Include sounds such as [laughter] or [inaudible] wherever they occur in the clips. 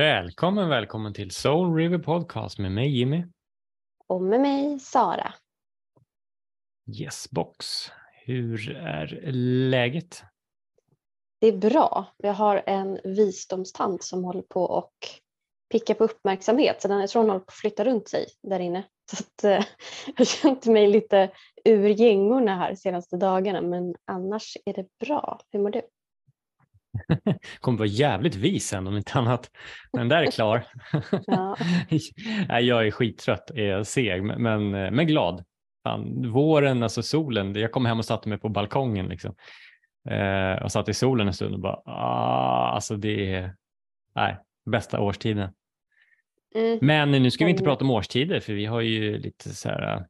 Välkommen, välkommen till Soul River Podcast med mig Jimmy. Och med mig Sara. Yes box. Hur är läget? Det är bra. Jag har en visdomstand som håller på och picka på uppmärksamhet. Så den, jag tror hon håller på att flytta runt sig där inne. Så att, eh, [laughs] jag har känt mig lite ur gängorna här senaste dagarna men annars är det bra. Hur mår du? [laughs] kommer vara jävligt vis ändå om inte annat. Den där är klar. [laughs] Ja. [laughs] jag är skittrött, är seg men, men glad. Fan, våren, alltså solen, jag kom hem och satte mig på balkongen liksom. Eh, och satt i solen en stund och bara, ah, alltså det är nej, bästa årstiden. Mm. Men nu ska vi inte prata om årstider för vi har ju lite så här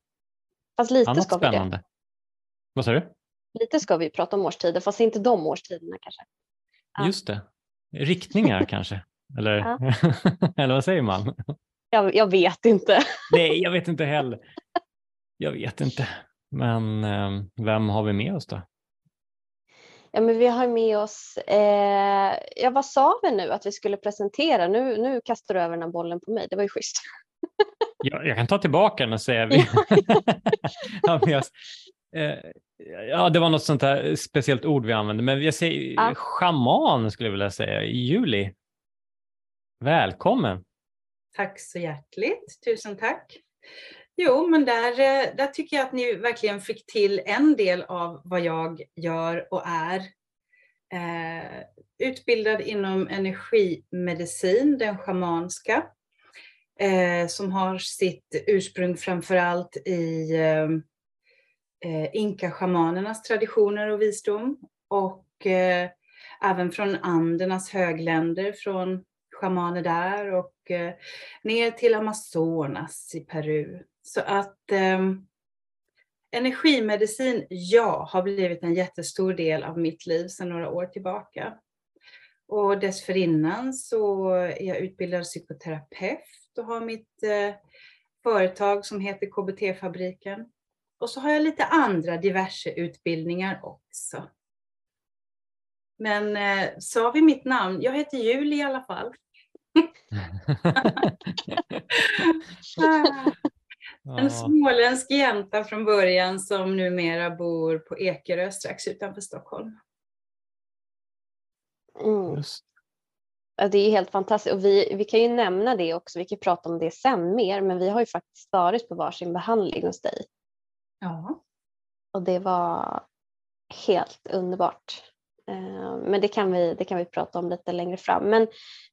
Fast lite annat ska spännande. Vi det. Vad sa du? Lite ska vi prata om årstider, fast inte de årstiderna kanske. Ja. Just det. Riktningar [laughs] kanske? Eller, ja. [laughs] eller vad säger man? Jag, jag, vet inte. [laughs] Nej, jag vet inte heller. Jag vet inte. Men eh, vem har vi med oss då? Ja, men vi har med oss, eh, ja vad sa vi nu att vi skulle presentera? Nu, nu kastar du över den här bollen på mig, det var ju schysst. Ja, jag kan ta tillbaka den och säga vi har med oss Ja, det var något sånt här speciellt ord vi använde, men jag säger ja. schaman skulle jag vilja säga, i juli. Välkommen! Tack så hjärtligt, tusen tack. Jo, men där, eh, där tycker jag att ni verkligen fick till en del av vad jag gör och är. Eh, utbildad inom energimedicin, den schamanska, eh, som har sitt ursprung framförallt i eh, eh, inka-schamanernas traditioner och visdom och eh, även från andernas högländer, från schamaner där och eh, ner till Amazonas i Peru. Så att eh, energimedicin, ja, har blivit en jättestor del av mitt liv sedan några år tillbaka. Och dessförinnan så är jag utbildad psykoterapeut och har mitt eh, företag som heter KBT-fabriken. Och så har jag lite andra diverse utbildningar också. Men eh, sa vi mitt namn? Jag heter Julie i alla fall. [laughs] en småländsk jänta från början som numera bor på Ekerö strax utanför Stockholm. Mm. Det är helt fantastiskt och vi, vi kan ju nämna det också, vi kan prata om det sen mer, men vi har ju faktiskt varit på varsin behandling hos dig. Ja. Och det var helt underbart. Eh, men det kan, vi, det kan vi prata om lite längre fram. Men,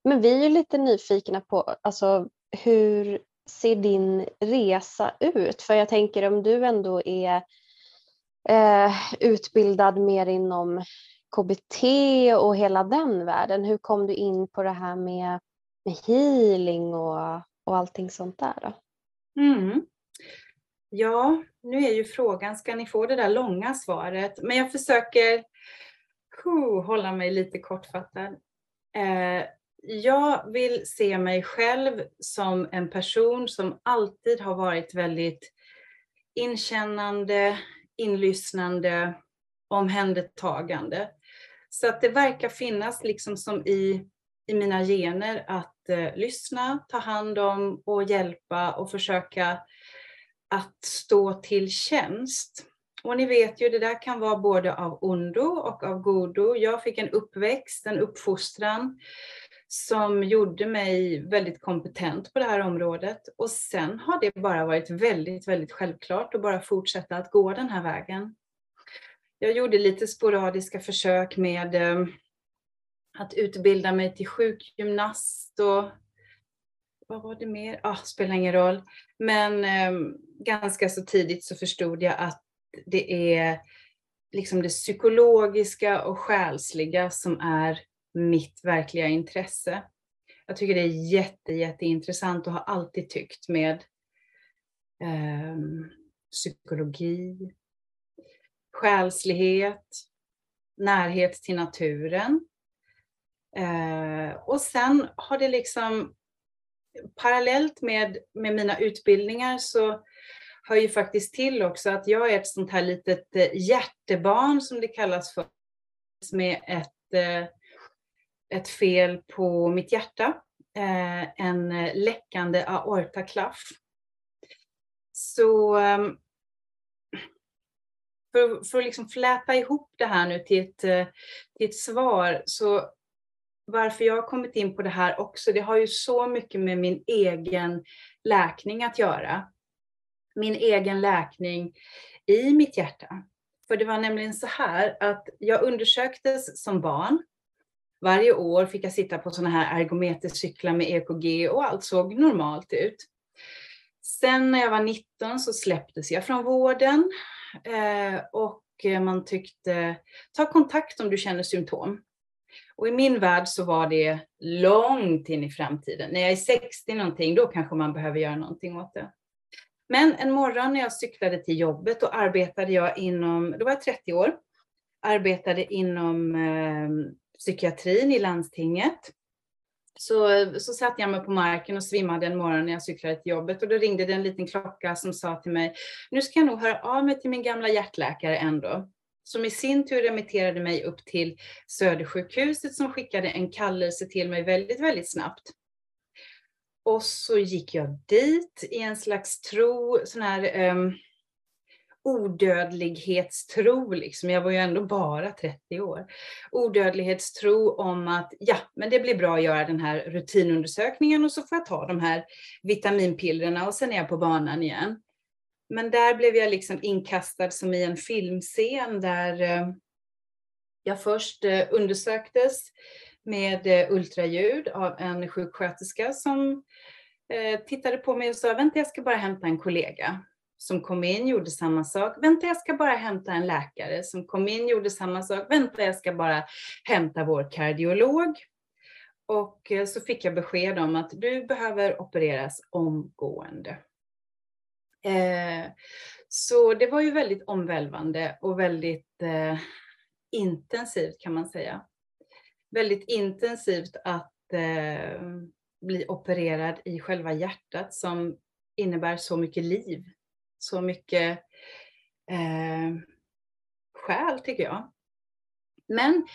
men vi är ju lite nyfikna på alltså, hur ser din resa ut? För jag tänker om du ändå är eh, utbildad mer inom KBT och hela den världen. Hur kom du in på det här med, med healing och, och allting sånt där? Då? Mm. Ja, nu är ju frågan, ska ni få det där långa svaret? Men jag försöker huh, hålla mig lite kortfattad. Eh, jag vill se mig själv som en person som alltid har varit väldigt inkännande, inlyssnande, omhändertagande. Så att det verkar finnas liksom som i, i mina gener att eh, lyssna, ta hand om och hjälpa och försöka att stå till tjänst. Och ni vet ju, det där kan vara både av ondo och av godo. Jag fick en uppväxt, en uppfostran som gjorde mig väldigt kompetent på det här området. Och sen har det bara varit väldigt, väldigt självklart att bara fortsätta att gå den här vägen. Jag gjorde lite sporadiska försök med eh, att utbilda mig till sjukgymnast och vad var det mer? Ah, spelar ingen roll. Men eh, ganska så tidigt så förstod jag att det är liksom det psykologiska och själsliga som är mitt verkliga intresse. Jag tycker det är jätte, jätteintressant och har alltid tyckt med eh, psykologi, själslighet, närhet till naturen. Eh, och sen har det liksom parallellt med, med mina utbildningar så hör ju faktiskt till också att jag är ett sånt här litet eh, hjärtebarn som det kallas för, med ett, eh, ett fel på mitt hjärta. Eh, en läckande aortaklaff. Så ehm, för, för att liksom fläta ihop det här nu till ett, till ett svar, så varför jag har kommit in på det här också, det har ju så mycket med min egen läkning att göra. Min egen läkning i mitt hjärta. För det var nämligen så här att jag undersöktes som barn. Varje år fick jag sitta på sådana här ergometercyklar med EKG och allt såg normalt ut. Sen när jag var 19 så släpptes jag från vården eh, och eh, man tyckte ta kontakt om du känner symptom. Och i min värld så var det långt in i framtiden. När jag är 60 någonting, då kanske man behöver göra någonting åt det. Men en morgon när jag cyklade till jobbet, då arbetade jag inom, då var jag 30 år, arbetade inom eh, psykiatrin i landstinget. Så, så satte jag mig på marken och svimmade en morgon när jag cyklade till jobbet och då ringde det en liten klocka som sa till mig, nu ska jag nog höra av mig till min gamla hjärtläkare ändå som i sin tur remitterade mig upp till Södersjukhuset som skickade en kallelse till mig väldigt, väldigt snabbt. Och så gick jag dit i en slags tro, sån här um, odödlighetstro, liksom. jag var ju ändå bara 30 år. Odödlighetstro om att ja, men det blir bra att göra den här rutinundersökningen och så får jag ta de här vitaminpillerna och sen är jag på banan igen. Men där blev jag liksom inkastad som i en filmscen där eh, jag först eh, undersöktes med eh, ultraljud av en sjuksköterska som tittade på mig och sa, vänta jag ska bara hämta en kollega. Som kom in, gjorde samma sak. Vänta jag ska bara hämta en läkare. Som kom in, gjorde samma sak. Vänta jag ska bara hämta vår kardiolog. Och så fick jag besked om att du behöver opereras omgående. Eh, så det var ju väldigt omvälvande och väldigt eh, intensivt kan man säga. Väldigt intensivt att eh, bli opererad i själva hjärtat som innebär så mycket liv. Så mycket eh, själ tycker jag. Men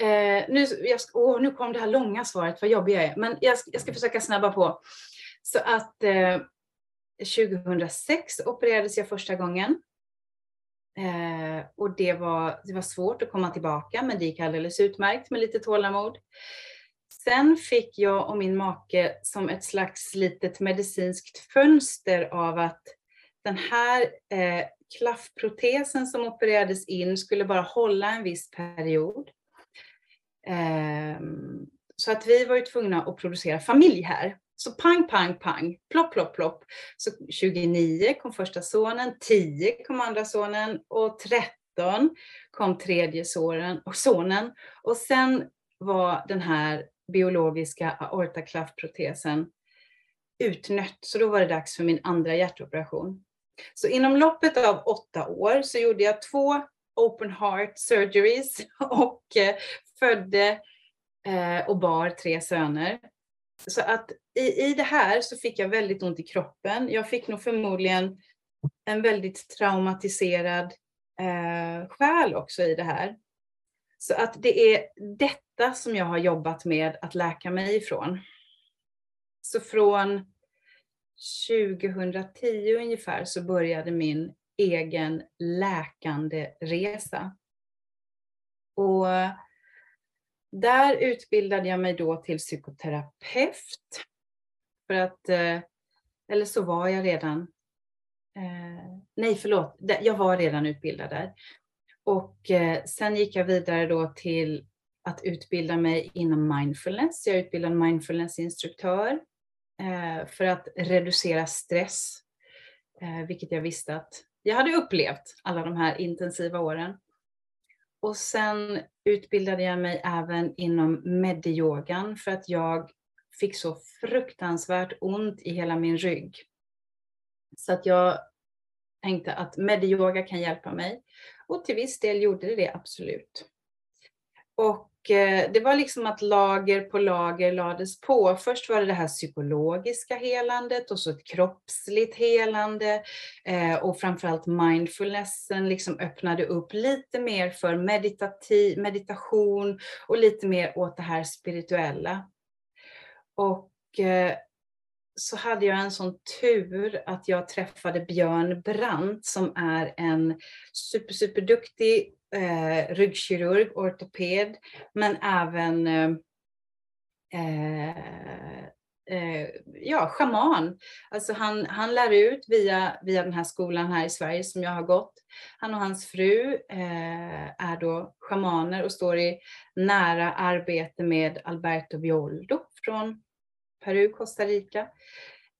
eh, nu, jag, åh, nu kom det här långa svaret, vad jobbig jag är. Men jag, jag ska försöka snabba på. Så att eh, 2006 opererades jag första gången. Eh, och det var, det var svårt att komma tillbaka, men det gick alldeles utmärkt med lite tålamod. Sen fick jag och min make som ett slags litet medicinskt fönster av att den här eh, klaffprotesen som opererades in skulle bara hålla en viss period. Eh, så att vi var ju tvungna att producera familj här. Så pang, pang, pang, plopp, plopp, plopp. Så 29 kom första sonen, 10 kom andra sonen och 13 kom tredje sonen och, sonen. och sen var den här biologiska aortaklaffprotesen utnött, så då var det dags för min andra hjärtoperation. Så inom loppet av åtta år så gjorde jag två open heart surgeries [laughs] och eh, födde eh, och bar tre söner. Så att i, i det här så fick jag väldigt ont i kroppen. Jag fick nog förmodligen en väldigt traumatiserad eh, själ också i det här. Så att det är detta som jag har jobbat med att läka mig ifrån. Så från 2010 ungefär så började min egen läkande resa. Och där utbildade jag mig då till psykoterapeut. För att, eh, eller så var jag redan, eh, nej förlåt, jag var redan utbildad där. Och eh, sen gick jag vidare då till att utbilda mig inom mindfulness. Jag utbildade mindfulnessinstruktör för att reducera stress, vilket jag visste att jag hade upplevt alla de här intensiva åren. Och sen utbildade jag mig även inom mediyogan för att jag fick så fruktansvärt ont i hela min rygg. Så att jag tänkte att mediyoga kan hjälpa mig. Och till viss del gjorde det det absolut. Och Eh, det var liksom att lager på lager lades på. Först var det det här psykologiska helandet och så ett kroppsligt helande eh, och framförallt mindfulnessen liksom öppnade upp lite mer för meditation och lite mer åt det här spirituella. Och eh, så hade jag en sån tur att jag träffade Björn Brandt som är en super, superduktig eh, ryggkirurg, ortoped, men även eh, eh, ja, schaman. Alltså han, han lär ut via, via den här skolan här i Sverige som jag har gått. Han och hans fru eh, är då schamaner och står i nära arbete med Alberto Violdo från Peru, Costa Rica.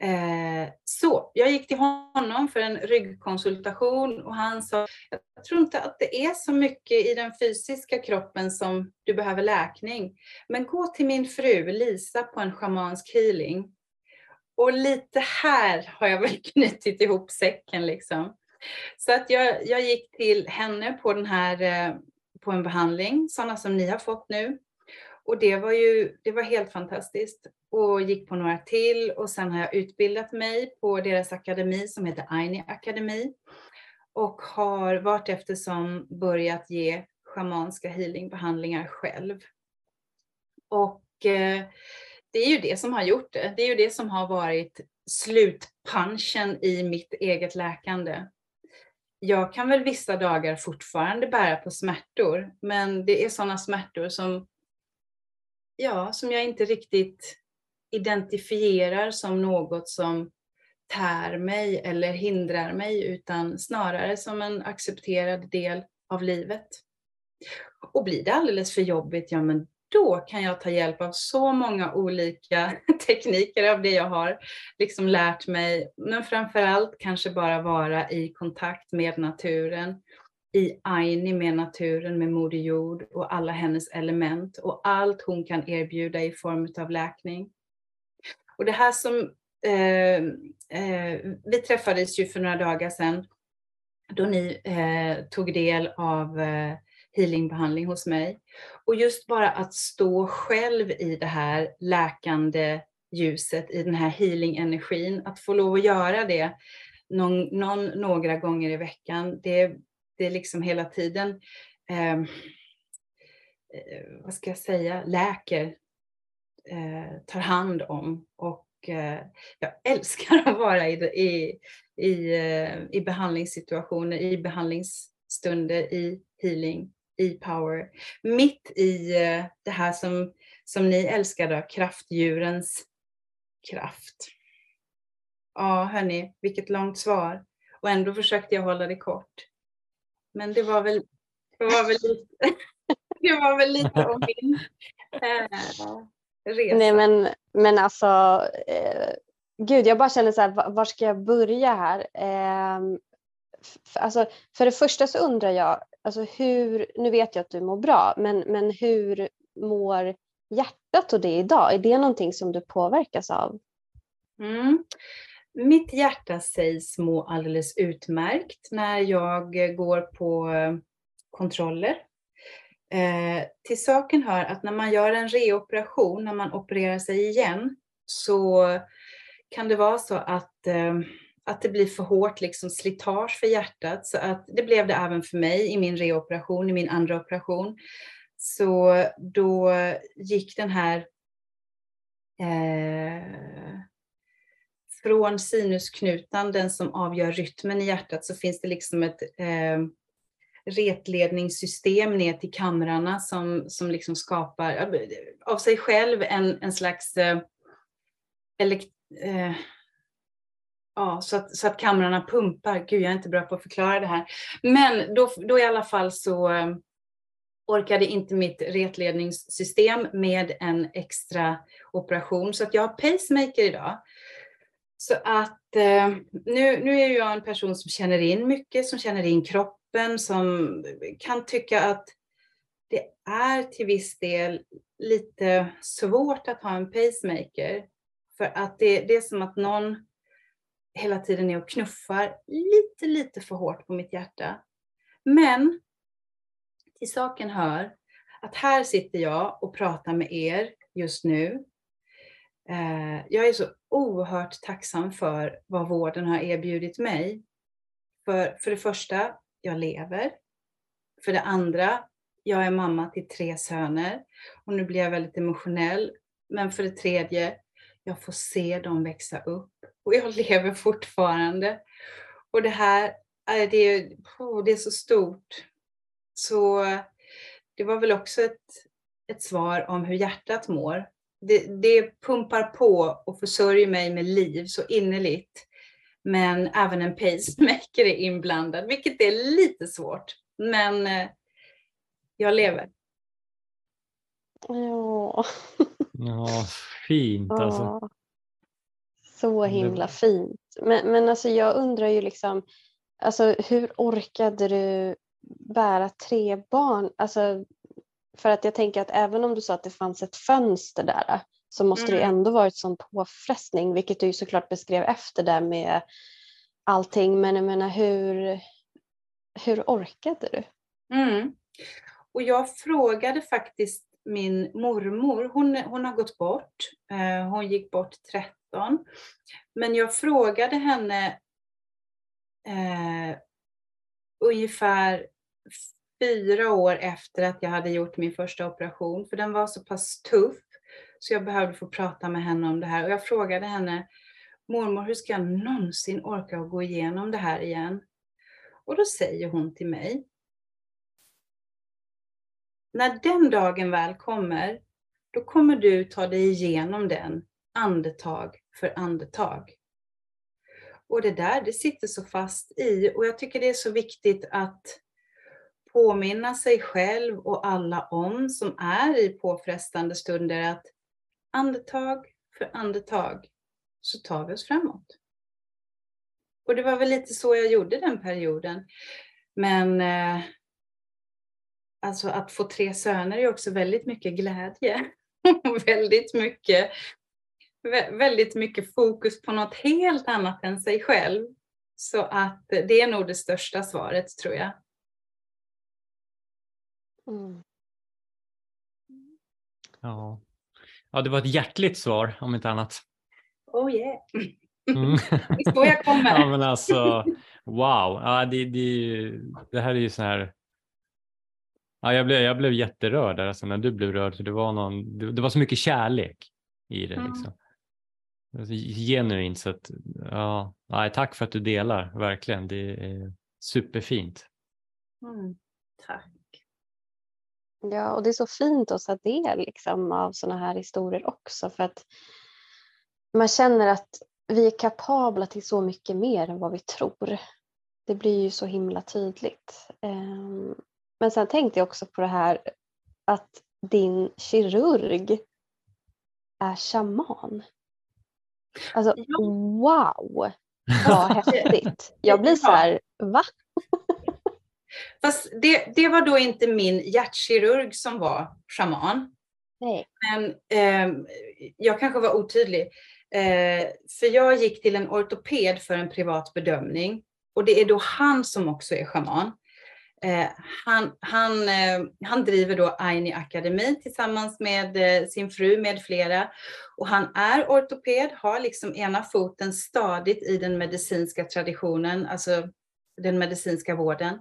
Eh, så jag gick till honom för en ryggkonsultation och han sa, jag tror inte att det är så mycket i den fysiska kroppen som du behöver läkning. Men gå till min fru Lisa på en schamansk healing. Och lite här har jag väl [laughs] knutit ihop säcken liksom. Så att jag, jag gick till henne på den här, eh, på en behandling, sådana som ni har fått nu. Och det var ju det var helt fantastiskt. Och gick på några till och sen har jag utbildat mig på deras akademi som heter Aini Akademi. Och har vart eftersom börjat ge schamanska healingbehandlingar själv. Och eh, det är ju det som har gjort det. Det är ju det som har varit slutpunchen i mitt eget läkande. Jag kan väl vissa dagar fortfarande bära på smärtor, men det är sådana smärtor som ja, som jag inte riktigt identifierar som något som tär mig eller hindrar mig utan snarare som en accepterad del av livet. Och blir det alldeles för jobbigt, ja men då kan jag ta hjälp av så många olika [laughs] tekniker av det jag har liksom lärt mig. Men framförallt kanske bara vara i kontakt med naturen i Aini med naturen, med Moder Jord och alla hennes element och allt hon kan erbjuda i form av läkning. Och det här som eh, eh, vi träffades ju för några dagar sedan då ni eh, tog del av eh, healingbehandling hos mig. Och just bara att stå själv i det här läkande ljuset, i den här healing-energin, att få lov att göra det någon, någon, några gånger i veckan, det, det är liksom hela tiden, ehm, eh, vad ska jag säga, läker, eh, tar hand om och eh, jag [laughs] älskar att vara i, i, i, eh, i behandlingssituationer, i behandlingsstunder, i healing, i power. Mitt i eh, det här som, som ni älskar då, kraftdjurens kraft. Ja, hörni, vilket långt svar. Och ändå försökte jag hålla det kort. Men det var väl, det var väl lite, [laughs] det var väl lite om min eh, resa. Nej men, men alltså, eh, gud jag bara känner så här, var, ska jag börja här? Eh, alltså, för det första så undrar jag, alltså hur, nu vet jag att du mår bra, men, men hur mår hjärtat och det idag? Är det någonting som du påverkas av? Mm. Mitt hjärta sägs må alldeles utmärkt när jag går på kontroller. Eh, till saken hör att när man gör en reoperation, när man opererar sig igen, så kan det vara så att, eh, att det blir för hårt liksom slitage för hjärtat. Så att det blev det även för mig i min reoperation, i min andra operation. Så då gick den här eh, från sinusknutan, den som avgör rytmen i hjärtat, så finns det liksom ett eh, retledningssystem ner till kamrarna som, som liksom skapar av sig själv en, en slags eh, elekt, eh, ja, så att, så att kamrarna pumpar. Gud, jag är inte bra på att förklara det här. Men då, då i alla fall så eh, orkade inte mitt retledningssystem med en extra operation. Så att jag har pacemaker idag. Så att eh, nu, nu är jag en person som känner in mycket, som känner in kroppen, som kan tycka att det är till viss del lite svårt att ha en pacemaker. För att det, det är som att någon hela tiden är och knuffar lite, lite för hårt på mitt hjärta. Men till saken hör att här sitter jag och pratar med er just nu eh, jag är så oerhört tacksam för vad vården har erbjudit mig. För, för det första, jag lever. För det andra, jag är mamma till tre söner. Och nu blir jag väldigt emotionell. Men för det tredje, Jag får se dem växa upp och jag [laughs] lever fortfarande. Och det här eh, är, det, oh, det är så stort. Så det var väl också ett, ett svar om hur hjärtat mår. Det, det pumpar på och försörjer mig med liv så innerligt. Men även en pacemaker är inblandad, vilket är lite svårt. Men eh, jag lever. Ja. ja, fint alltså. Så himla fint. Men, men alltså jag undrar ju liksom, alltså hur orkade du bära tre barn? Alltså, för att jag tänker att även om du sa att det fanns ett fönster där så måste mm. det ändå varit sån påfrestning, vilket du såklart beskrev efter det med allting. Men jag menar hur, hur orkade du? Mm. Och jag frågade faktiskt min mormor, hon, hon har gått bort, eh, hon gick bort 13. Men jag frågade henne eh, ungefär fyra år efter att jag hade gjort min första operation, för den var så pass tuff så jag behövde få prata med henne om det här. Och jag frågade henne, mormor, hur ska jag någonsin orka gå igenom det här igen? Och då säger hon till mig, när den dagen väl kommer, då kommer du ta dig igenom den andetag för andetag. Och det där, det sitter så fast i och jag tycker det är så viktigt att påminna sig själv och alla om som är i påfrestande stunder att andetag för andetag så tar vi oss framåt. Och det var väl lite så jag gjorde den perioden. Men eh, alltså att få tre söner är också väldigt mycket glädje. [laughs] väldigt mycket väldigt mycket fokus på något helt annat än sig själv. Så att det är nog det största svaret tror jag. Mm. Ja. Ja, det var ett hjärtligt svar om inte annat. Oh yeah. Mm. [laughs] är så jag kommer. [laughs] ja, men alltså, wow, ja, det, det, det här är ju så här Ja, jag, blev, jag blev jätterörd där, alltså, när du blev rörd. För det, var någon, det, det var så mycket kärlek i det. Mm. Liksom. Genuint. Så att, ja, tack för att du delar, verkligen. Det är superfint. Mm, tack. Ja, och det är så fint att ta del liksom, av sådana här historier också. För att man känner att vi är kapabla till så mycket mer än vad vi tror. Det blir ju så himla tydligt. Ehm, men sen tänkte jag också på det här att din kirurg är shaman. Alltså wow, vad [laughs] häftigt. Jag blir så här, va? Fast det, det var då inte min hjärtkirurg som var shaman. Nej. Men eh, jag kanske var otydlig. Eh, för jag gick till en ortoped för en privat bedömning. Och det är då han som också är shaman. Eh, han, han, eh, han driver då Aini Akademi tillsammans med eh, sin fru med flera. Och han är ortoped, har liksom ena foten stadigt i den medicinska traditionen, alltså den medicinska vården.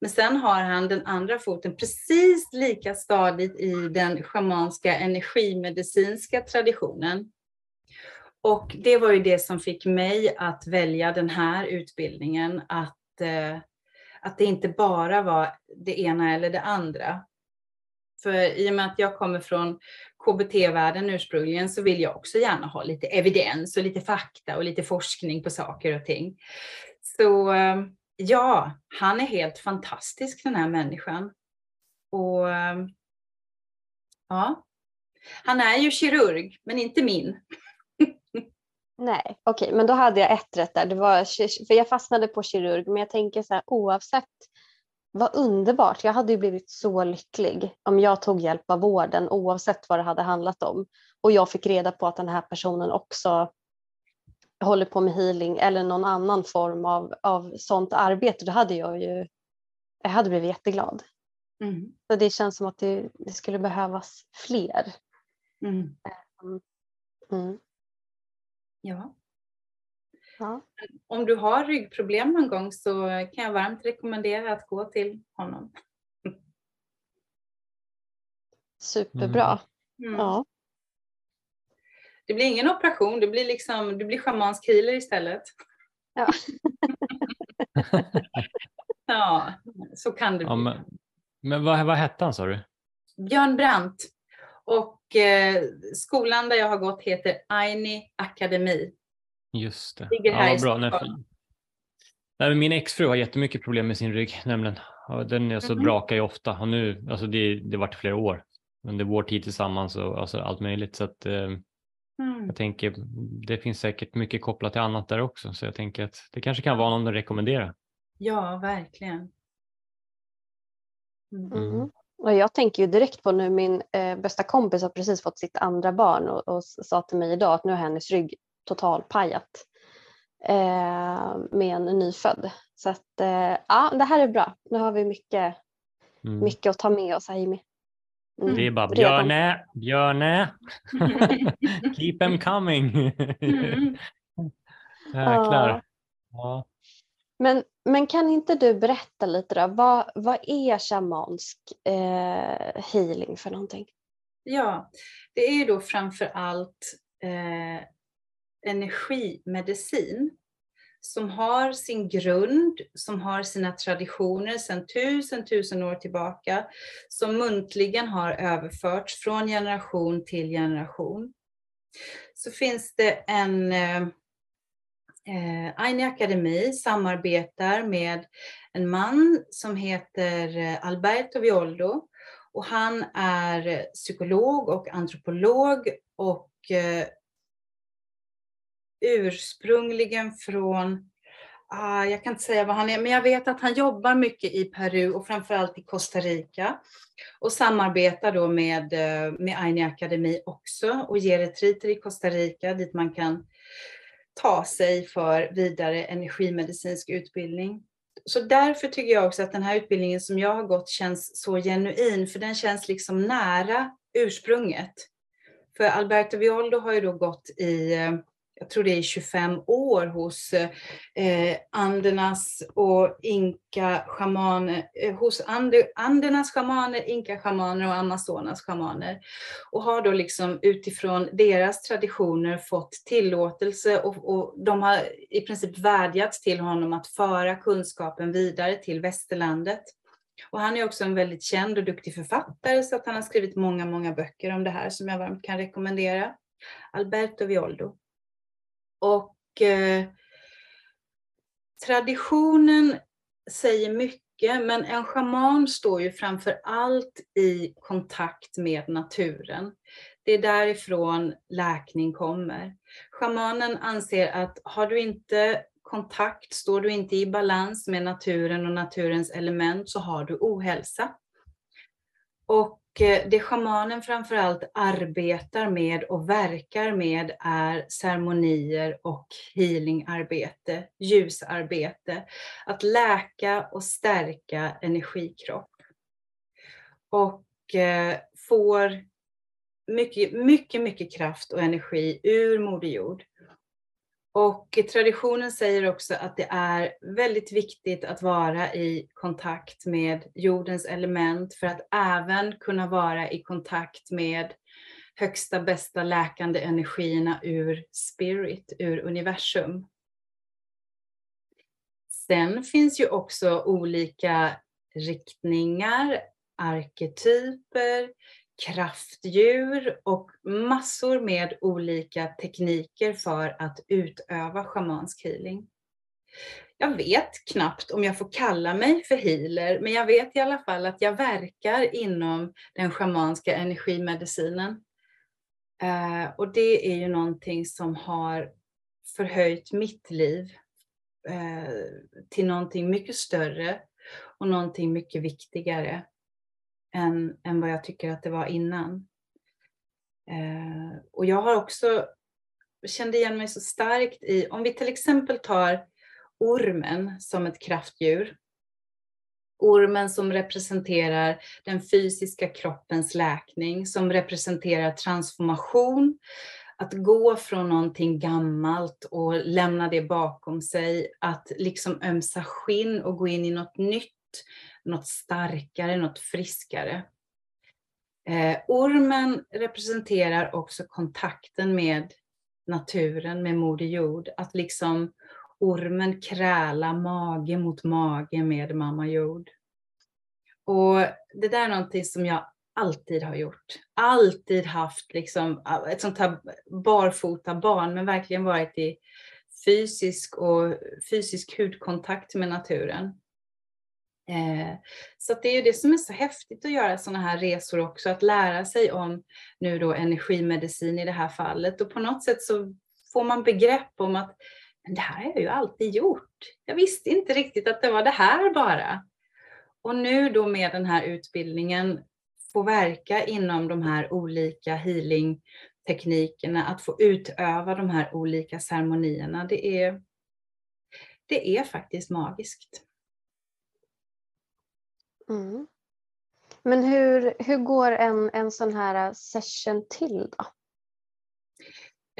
Men sen har han den andra foten precis lika stadigt i den schamanska energimedicinska traditionen. Och det var ju det som fick mig att välja den här utbildningen, att eh, att det inte bara var det ena eller det andra. För i och med att jag kommer från KBT-världen ursprungligen så vill jag också gärna ha lite evidens och lite fakta och lite forskning på saker och ting. Så eh, ja, han är helt fantastisk den här människan. Och eh, ja, han är ju kirurg, men inte min. [laughs] Nej, okej, okay, men då hade jag ett rätt där. Det var, för jag fastnade på kirurg, men jag tänker så här oavsett vad underbart. Jag hade ju blivit så lycklig om jag tog hjälp av vården oavsett vad det hade handlat om. Och jag fick reda på att den här personen också håller på med healing eller någon annan form av, av sånt arbete. Då hade jag ju jag hade blivit jätteglad. Mm. Så det känns som att det, det skulle behövas fler. Mm. Ehm, mm. Ja. ja. Om du har ryggproblem någon gång så kan jag varmt rekommendera att gå till honom. Superbra. Mm. Ja. Det blir ingen operation, det blir, liksom, det blir schamansk healer istället. Ja. [laughs] ja, så kan det bli. Ja, men men vad, vad hette han sa du? Björn Brandt. Och eh, skolan där jag har gått heter Aini Akademi. Just det. Ligger här ja, bra. Nej, min exfru har jättemycket problem med sin rygg. Nämligen. Den är så mm. brakar ju ofta. Och nu, alltså det, det har varit flera år under vår tid tillsammans och alltså allt möjligt. Så att, eh, mm. Jag tänker det finns säkert mycket kopplat till annat där också. Så jag tänker att det kanske kan vara någon att rekommendera. Ja, verkligen. Mm. mm. Och jag tänker ju direkt på nu min eh, bästa kompis har precis fått sitt andra barn och, och sa till mig idag att nu har hennes rygg totalpajat eh, med en nyfödd. Så att eh, ja, det här är bra. Nu har vi mycket, mm. mycket att ta med oss här Jimmy. Mm. Det är bara Björne, Björne, [laughs] keep them coming. mm. [laughs] Jäklar. Ja. Men, men kan inte du berätta lite då, vad, vad är shamansk eh, healing för någonting? Ja, det är då framför allt eh, energimedicin som har sin grund, som har sina traditioner sedan tusen, tusen år tillbaka, som muntligen har överförts från generation till generation. Så finns det en eh, eh Aini Akademi samarbetar med en man som heter eh, Alberto Violdo och han är psykolog och antropolog och eh, ursprungligen från, ah, jag kan inte säga vad han är, men jag vet att han jobbar mycket i Peru och framförallt i Costa Rica och samarbetar då med, eh, med Aini Akademi också och ger retriter i Costa Rica dit man kan ta sig för vidare energimedicinsk utbildning. Så därför tycker jag också att den här utbildningen som jag har gått känns så genuin, för den känns liksom nära ursprunget. För Alberto Violdo har ju då gått i eh, jag tror det är 25 år hos eh, andernas och inka shamaner, eh, hos ande, andernas shamaner, inka shamaner och amazonas shamaner. Och har då liksom utifrån deras traditioner fått tillåtelse och, och de har i princip vädjat till honom att föra kunskapen vidare till västerlandet. Och han är också en väldigt känd och duktig författare så att han har skrivit många, många böcker om det här som jag varmt kan rekommendera. Alberto Violdo. Och eh, traditionen säger mycket, men en schaman står ju framför allt i kontakt med naturen. Det är därifrån läkning kommer. Schamanen anser att har du inte kontakt, står du inte i balans med naturen och naturens element så har du ohälsa. Och Eh, det shamanen framförallt arbetar med och verkar med är ceremonier och healingarbete, ljusarbete. Att läka och stärka energikropp. Och eh, får mycket, mycket, mycket kraft och energi ur Moder Jord. Och traditionen säger också att det är väldigt viktigt att vara i kontakt med jordens element för att även kunna vara i kontakt med högsta bästa läkande energierna ur spirit, ur universum. Sen finns ju också olika riktningar, arketyper, kraftdjur och massor med olika tekniker för att utöva schamansk healing. Jag vet knappt om jag får kalla mig för healer, men jag vet i alla fall att jag verkar inom den schamanska energimedicinen. Eh, och det är ju någonting som har förhöjt mitt liv eh, till någonting mycket större och någonting mycket viktigare än, än vad jag tycker att det var innan. Eh, och jag har också kände igen mig så starkt i, om vi till exempel tar ormen som ett kraftdjur. Ormen som representerar den fysiska kroppens läkning, som representerar transformation, att gå från någonting gammalt och lämna det bakom sig, att liksom ömsa skinn och gå in i något nytt, något starkare, något friskare. Eh, ormen representerar också kontakten med naturen, med Moder Jord. Att liksom ormen kräla mage mot mage med Mamma Jord. Och det där är någonting som jag alltid har gjort. Alltid haft liksom ah, ett sånt här barfota barn, men verkligen varit i fysisk och fysisk hudkontakt med naturen. Eh, så det är ju det som är så häftigt att göra sådana här resor också, att lära sig om nu då energimedicin i det här fallet och på något sätt så får man begrepp om att men det här har jag ju alltid gjort. Jag visste inte riktigt att det var det här bara. Och nu då med den här utbildningen få verka inom de här olika healingteknikerna, att få utöva de här olika ceremonierna, det är, det är faktiskt magiskt. Mm. Men hur, hur går en, en sån här session till då?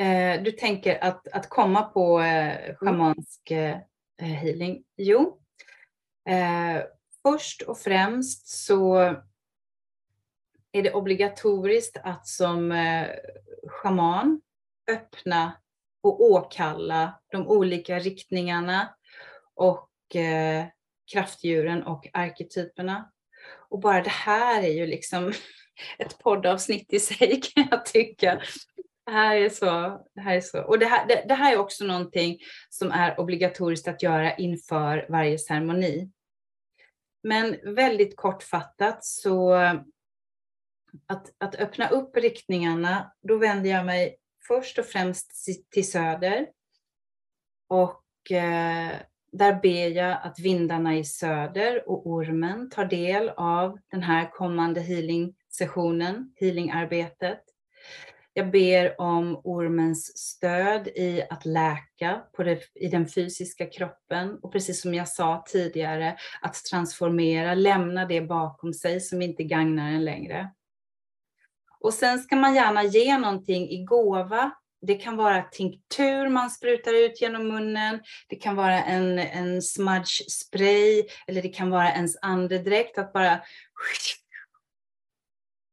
Eh, du tänker att, att komma på eh, schamansk eh, healing? Jo, eh, först och främst så är det obligatoriskt att som eh, schaman öppna och åkalla de olika riktningarna och eh, kraftdjuren och arketyperna. Och bara det här är ju liksom [laughs] ett poddavsnitt i sig [laughs] kan jag tycka. Det här är så. Det här är så. Och det här, det, det här är också någonting som är obligatoriskt att göra inför varje ceremoni. Men väldigt kortfattat så att, att öppna upp riktningarna, då vänder jag mig först och främst till söder. Och eh, där ber jag att vindarna i söder och ormen tar del av den här kommande healing-sessionen, healingarbetet. Jag ber om ormens stöd i att läka på det, i den fysiska kroppen och precis som jag sa tidigare, att transformera, lämna det bakom sig som inte gagnar en längre. Och sen ska man gärna ge någonting i gåva. Det kan vara tinktur man sprutar ut genom munnen. Det kan vara en, en smudge spray eller det kan vara ens andedräkt. Att bara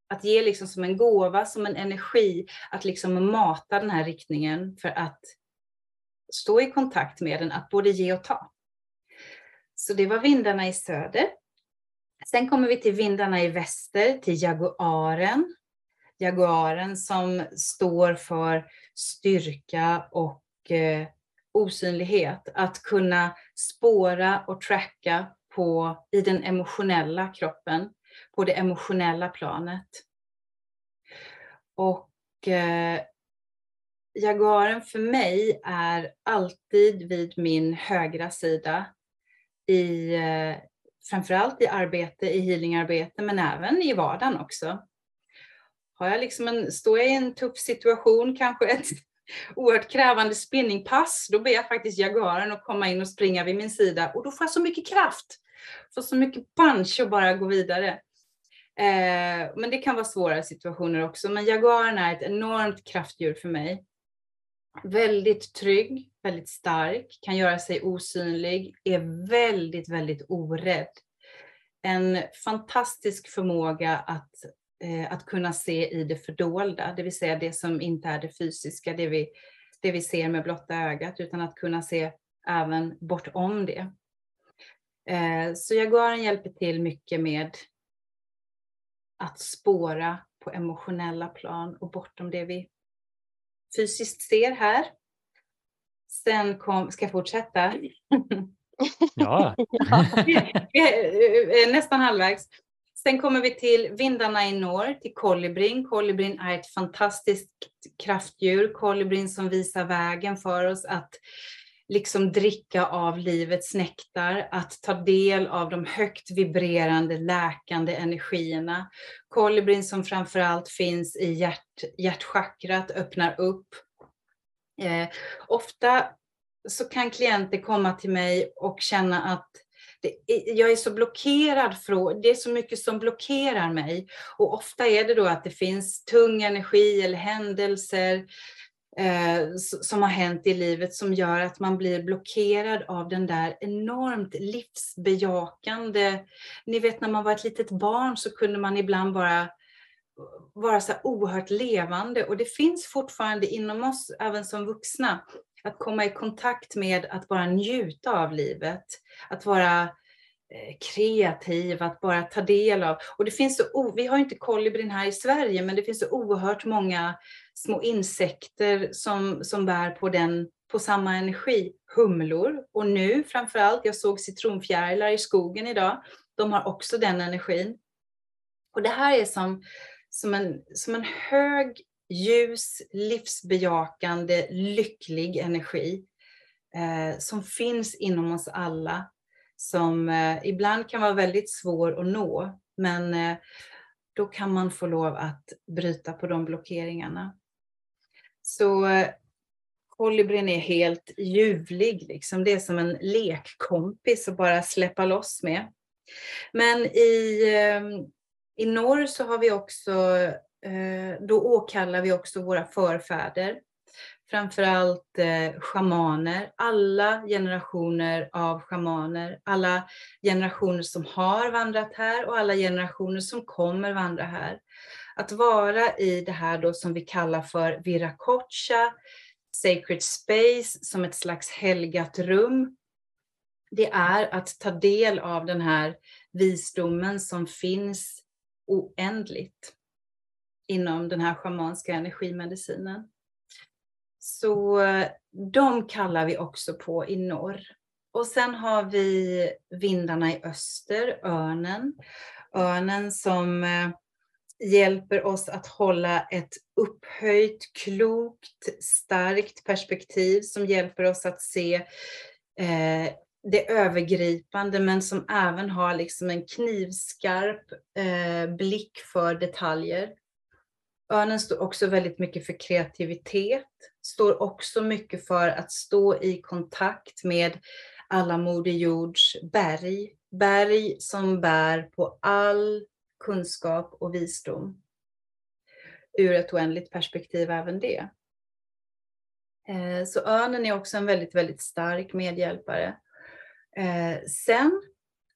att ge liksom som en gåva, som en energi, att liksom mata den här riktningen för att stå i kontakt med den, att både ge och ta. Så det var vindarna i söder. Sen kommer vi till vindarna i väster, till jaguaren jaguaren som står för styrka och eh, osynlighet. Att kunna spåra och tracka på, i den emotionella kroppen, på det emotionella planet. Och eh, Jaguaren för mig är alltid vid min högra sida i eh, framförallt i arbete, i healingarbete, men även i vardagen också har jag liksom en, står jag i en tuff situation, kanske ett oerhört krävande spinningpass, då ber jag faktiskt Jaguaren att komma in och springa vid min sida och då får jag så mycket kraft, får så mycket punch och bara gå vidare. Eh, men det kan vara svåra situationer också, men Jaguaren är ett enormt kraftdjur för mig. Väldigt trygg, väldigt stark, kan göra sig osynlig, är väldigt, väldigt orädd. En fantastisk förmåga att att kunna se i det fördolda, det vill säga det som inte är det fysiska, det vi, det vi ser med blotta ögat, utan att kunna se även bortom det. Eh, så Jaguaren hjälper till mycket med att spåra på emotionella plan och bortom det vi fysiskt ser här. Sen kom, ska jag fortsätta? Ja. [laughs] [laughs] Nästan halvvägs. Sen kommer vi till vindarna i norr, till kolibrin. Kolibrin är ett fantastiskt kraftdjur. Kolibrin som visar vägen för oss att liksom dricka av livets nektar, att ta del av de högt vibrerande, läkande energierna. Kolibrin som framförallt finns i hjärt, hjärtchakrat, öppnar upp. Eh, ofta så kan klienter komma till mig och känna att jag är så blockerad från, det är så mycket som blockerar mig. Och ofta är det då att det finns tung energi eller händelser eh, som har hänt i livet som gör att man blir blockerad av den där enormt livsbejakande, ni vet när man var ett litet barn så kunde man ibland bara vara så oerhört levande. Och det finns fortfarande inom oss, även som vuxna, att komma i kontakt med att bara njuta av livet. Att vara eh, kreativ, att bara ta del av. Och det finns så, vi har inte kolibrin här i Sverige, men det finns så oerhört många små insekter som, som bär på, den, på samma energi. Humlor och nu framförallt, jag såg citronfjärilar i skogen idag, de har också den energin. Och det här är som, som, en, som en hög, ljus, livsbejakande, lycklig energi eh, som finns inom oss alla. Som eh, ibland kan vara väldigt svår att nå, men eh, då kan man få lov att bryta på de blockeringarna. Så eh, kolibrin är helt ljuvlig, liksom. det är som en lekkompis att bara släppa loss med. Men i, eh, i norr så har vi också, Eh, då åkallar vi också våra förfäder. Framförallt eh, schamaner, alla generationer av schamaner, alla generationer som har vandrat här och alla generationer som kommer vandra här. Att vara i det här då som vi kallar för Viracocha, Sacred Space, som ett slags helgat rum, det är att ta del av den här visdomen som finns oändligt inom den här schamanska energimedicinen. Så de kallar vi också på i norr. Och sen har vi vindarna i öster, örnen. Örnen som eh, hjälper oss att hålla ett upphöjt, klokt, starkt perspektiv som hjälper oss att se eh, det övergripande men som även har liksom en knivskarp eh, blick för detaljer. Örnen står också väldigt mycket för kreativitet, står också mycket för att stå i kontakt med alla Moder Jords berg. Berg som bär på all kunskap och visdom. Ur ett oändligt perspektiv även det. Eh, så örnen är också en väldigt, väldigt stark medhjälpare. Eh, sen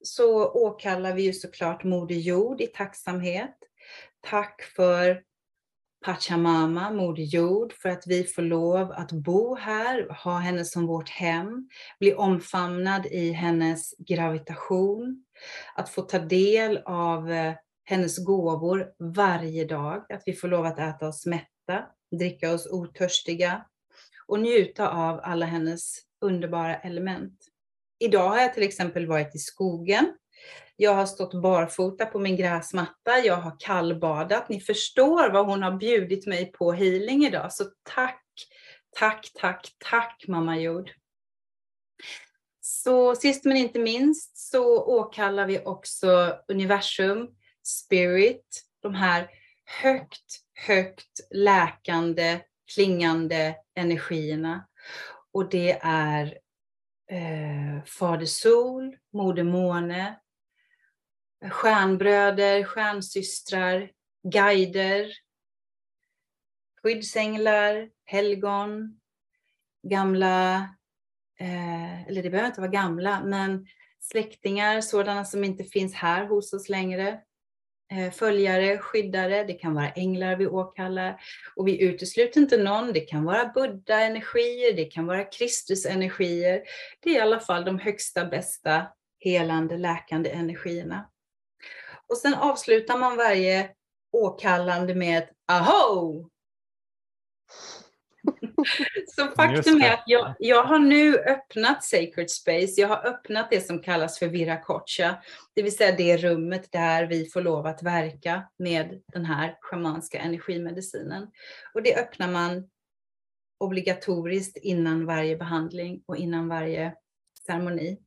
så åkallar vi ju såklart Moder Jord i tacksamhet. Tack för Pachamama, Moder Jord, för att vi får lov att bo här, ha henne som vårt hem, bli omfamnad i hennes gravitation, att få ta del av eh, hennes gåvor varje dag, att vi får lov att äta oss mätta, dricka oss otörstiga och njuta av alla hennes underbara element. Idag har jag till exempel varit i skogen. Jag har stått barfota på min gräsmatta. Jag har kallbadat. Ni förstår vad hon har bjudit mig på healing idag. Så tack, tack, tack, tack mamma jord. Så sist men inte minst så åkallar vi också universum, spirit, de här högt, högt läkande, klingande energierna. Och det är eh, Fader Sol, Moder Måne, stjärnbröder, stjärnsystrar, guider, skyddsänglar, helgon, gamla, eh, eller det behöver inte vara gamla, men släktingar, sådana som inte finns här hos oss längre, eh, följare, skyddare, det kan vara änglar vi åkallar och vi utesluter inte någon, det kan vara buddha-energier, det kan vara Kristus-energier. Det är i alla fall de högsta, bästa, helande, läkande energierna. Och sen avslutar man varje åkallande med aho! Så faktum är att jag, jag har nu öppnat Sacred Space. Jag har öppnat det som kallas för Viracocha, det vill säga det rummet där vi får lov att verka med den här schamanska energimedicinen. Och det öppnar man obligatoriskt innan varje behandling och innan varje ceremoni.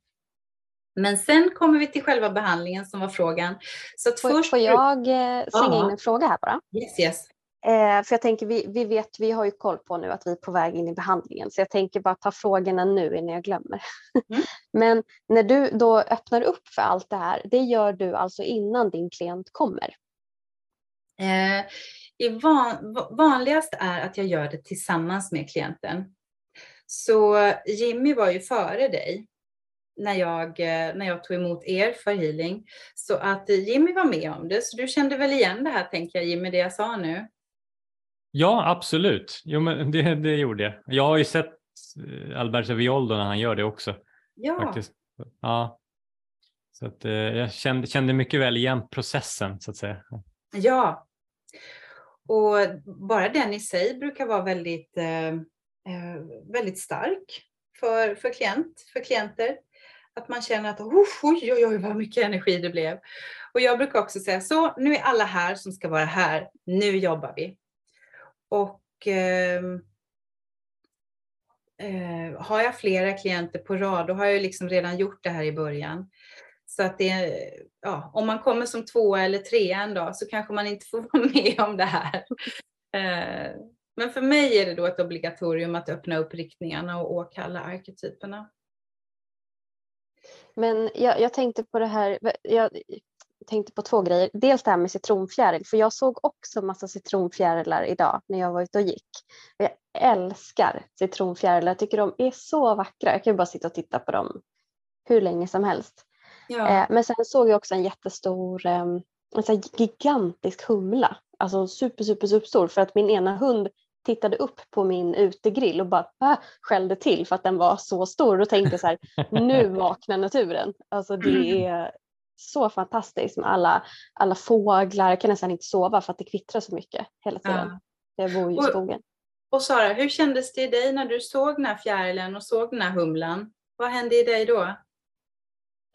Men sen kommer vi till själva behandlingen som var frågan. Så får, först... får jag eh, slänga in en fråga här bara? Yes, yes. Eh, för jag tänker, vi, vi vet, vi har ju koll på nu att vi är på väg in i behandlingen, så jag tänker bara ta frågorna nu innan jag glömmer. Mm. [laughs] Men när du då öppnar upp för allt det här, det gör du alltså innan din klient kommer? Eh, i van, vanligast är att jag gör det tillsammans med klienten. Så Jimmy var ju före dig när jag, när jag tog emot er för healing. Så att Jimmy var med om det, så du kände väl igen det här tänker jag Jimmy, det jag sa nu? Ja, absolut. Jo, men det, det gjorde jag. Jag har ju sett Alberto Violdo när han gör det också. Ja. Faktiskt. ja. Så att, eh, jag kände, kände mycket väl igen processen så att säga. Ja, och bara den i sig brukar vara väldigt, eh, eh, väldigt stark för, för, klient, för klienter. Att man känner att oh, oj, oj, oj, vad mycket energi det blev. Och jag brukar också säga så, nu är alla här som ska vara här, nu jobbar vi. Och eh, eh, har jag flera klienter på rad, då har jag liksom redan gjort det här i början. Så att det, ja, om man kommer som tvåa eller trea en dag så kanske man inte [laughs] får vara med om det här. Eh, men för mig är det då ett obligatorium att öppna upp riktningarna och åkalla arketyperna. Men jag, jag tänkte på det här, jag tänkte på två grejer. Dels det här med citronfjäril, för jag såg också massa citronfjärilar idag när jag var ute och gick. Jag älskar citronfjärilar, jag tycker de är så vackra. Jag kan ju bara sitta och titta på dem hur länge som helst. Ja. Eh, men sen såg jag också en jättestor, ehm, en gigantisk humla. Alltså super, super, super stor för att min ena hund tittade upp på min utegrill och bara äh, skällde till för att den var så stor. Och tänkte så här, nu [laughs] vaknar naturen. Alltså det är så fantastiskt med alla, alla fåglar. Jag kan nästan inte sova för att det kvittrar så mycket hela tiden. Ja. Jag bor ju i skogen. Och Sara, hur kändes det i dig när du såg den här fjärilen och såg den här humlan? Vad hände i dig då?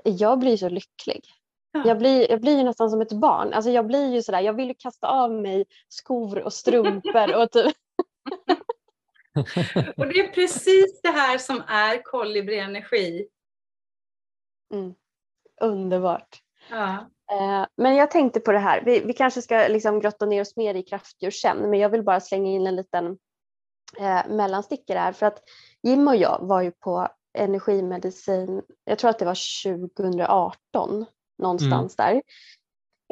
jag blir så lycklig. Ja. Jag, blir, jag blir nästan som ett barn. Alltså jag blir ju sådär, jag vill ju kasta av mig skor och strumpor och typ. [laughs] och det är precis det här som är kolibrienergi. Mm. Underbart. Ja. Eh, men jag tänkte på det här, vi, vi kanske ska liksom grotta ner oss mer i kraftdjur sen, men jag vill bara slänga in en liten eh, mellanstickare här för att Jim och jag var ju på energimedicin, jag tror att det var 2018 någonstans mm. där.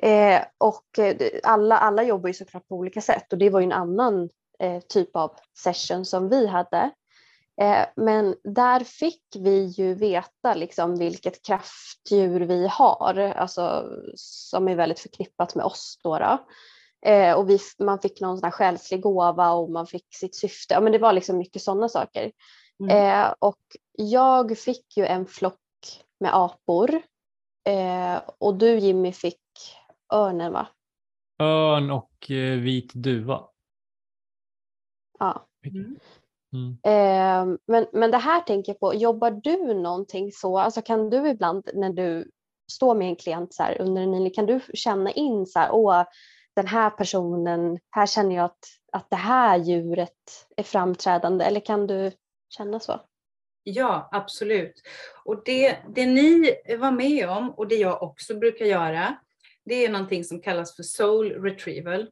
Eh, och eh, alla, alla jobbar ju såklart på olika sätt och det var ju en annan eh, typ av session som vi hade. Eh, men där fick vi ju veta liksom vilket kraftdjur vi har, alltså, som är väldigt förknippat med oss. Då, då. Eh, och vi, man fick någon sån här själslig gåva och man fick sitt syfte. Ja, men det var liksom mycket sådana saker. Mm. Eh, och jag fick ju en flock med apor eh, och du Jimmy fick örnen va? Örn och vit duva. Ja. Mm. Mm. Eh, men, men det här tänker jag på, jobbar du någonting så, alltså kan du ibland när du står med en klient så här, under en kan du känna in så här, åh, den här personen, här känner jag att, att det här djuret är framträdande eller kan du känna så? Ja, absolut. Och det, det ni var med om och det jag också brukar göra, det är någonting som kallas för soul retrieval.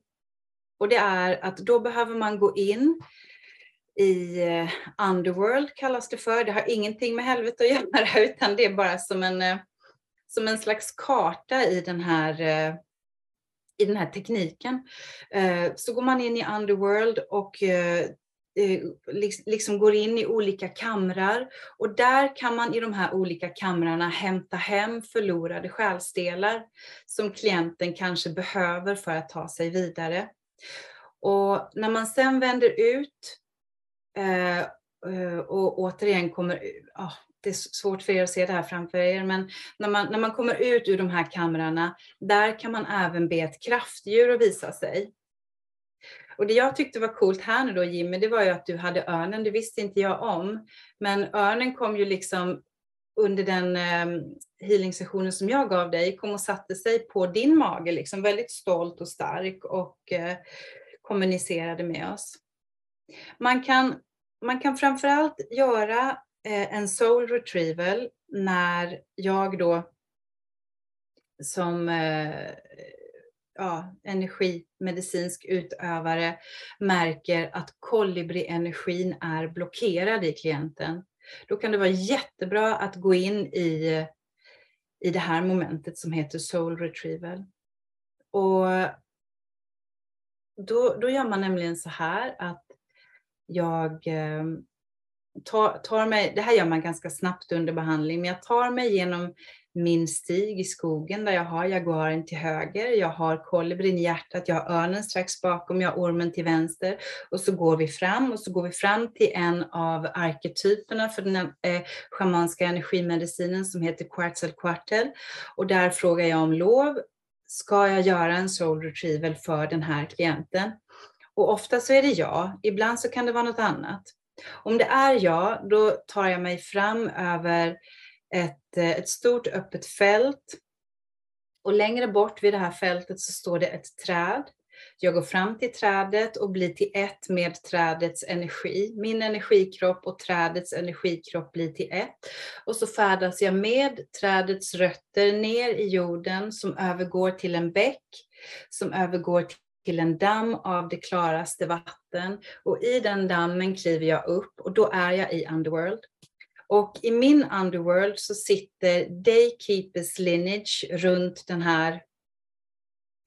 Och det är att då behöver man gå in i eh, underworld kallas det för. Det har ingenting med helvetet att [laughs] göra utan det är bara som en, eh, som en slags karta i den här eh, i den här tekniken. Så går man in i underworld och liksom går in i olika kamrar och där kan man i de här olika kamrarna hämta hem förlorade själsdelar som klienten kanske behöver för att ta sig vidare. Och när man sen vänder ut eh, eh och återigen kommer, oh, det är svårt för er att se det här framför er, men när man, när man kommer ut ur de här kamrarna, där kan man även be ett kraftdjur att visa sig. Och det jag tyckte var coolt här nu då Jimmy, det var ju att du hade örnen, det visste inte jag om. Men örnen kom ju liksom under den ehm, healing-sessionen som jag gav dig, kom och satte sig på din mage, liksom väldigt stolt och stark och eh, kommunicerade med oss. Man kan, man kan framförallt göra eh, en soul retrieval när jag då som eh, ja, energimedicinsk utövare märker att kolibrienergin är blockerad i klienten. Då kan det vara jättebra att gå in i, i det här momentet som heter soul retrieval. Och då, då gör man nämligen så här att jag, eh, tar, tar mig, det här gör man ganska snabbt under behandling, men jag tar mig genom min stig i skogen där jag har jaguaren till höger, jag har kolibrin i hjärtat, jag har örnen strax bakom, jag har ormen till vänster och så går vi fram och så går vi fram till en av arketyperna för den eh, schamanska energimedicinen som heter Quetzalcoatl och där frågar jag om lov. Ska jag göra en soul retrieval för den här klienten? Och ofta så är det ja, ibland så kan det vara något annat. Om det är ja, då tar jag mig fram över ett, eh, ett stort öppet fält. Och längre bort vid det här fältet så står det ett träd. Jag går fram till trädet och blir till ett med trädets energi. Min energikropp och trädets energikropp blir till ett. Och så färdas jag med trädets rötter ner i jorden som övergår till en bäck, som övergår till en damm av det klaraste vatten. Och i den dammen kliver jag upp och då är jag i Underworld. Och i min underworld så sitter Daykeepers lineage runt den här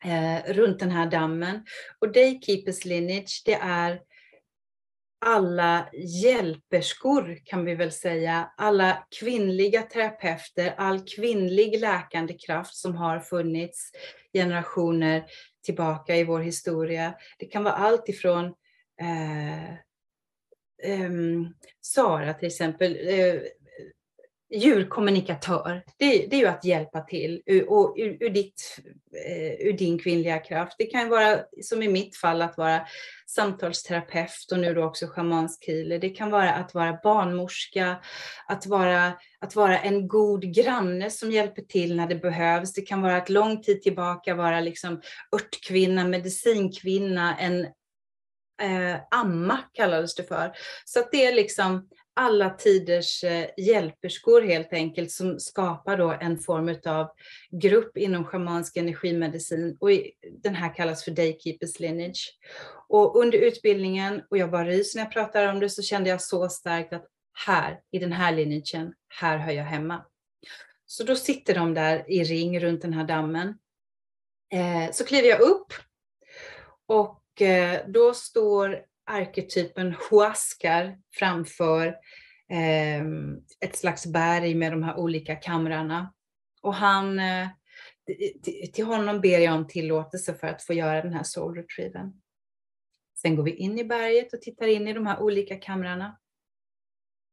eh, runt den här dammen. Och Daykeepers lineage, det är alla hjälperskor kan vi väl säga, alla kvinnliga terapeuter, all kvinnlig läkande kraft som har funnits generationer tillbaka i vår historia. Det kan vara allt ifrån eh, Ehm, Sara till exempel, eh, djurkommunikatör, det, det, är ju att hjälpa till ur, och, ur, ur, ditt, eh, ur din kvinnliga kraft. Det kan vara, som i mitt fall, att vara samtalsterapeut och nu då också schamansk healer. Det kan vara att vara barnmorska, att vara, att vara en god granne som hjälper till när det behövs. Det kan vara att lång tid tillbaka vara liksom örtkvinna, medicinkvinna, en eh, amma kallades det för. Så att det är liksom alla tiders eh, hjälperskor helt enkelt som skapar då en form av grupp inom schamansk energimedicin och den här kallas för Daykeepers lineage. Och under utbildningen, och jag bara ryser när jag pratar om det, så kände jag så starkt att här, i den här lineagen, här hör jag hemma. Så då sitter de där i ring runt den här dammen. Eh, så kliver jag upp och Eh, då står arketypen Huascar framför ehm, ett slags berg med de här olika kamrarna. Och han, eh, till honom ber jag om tillåtelse för att få göra den här soul retrieven. Sen går vi in i berget och tittar in i de här olika kamrarna.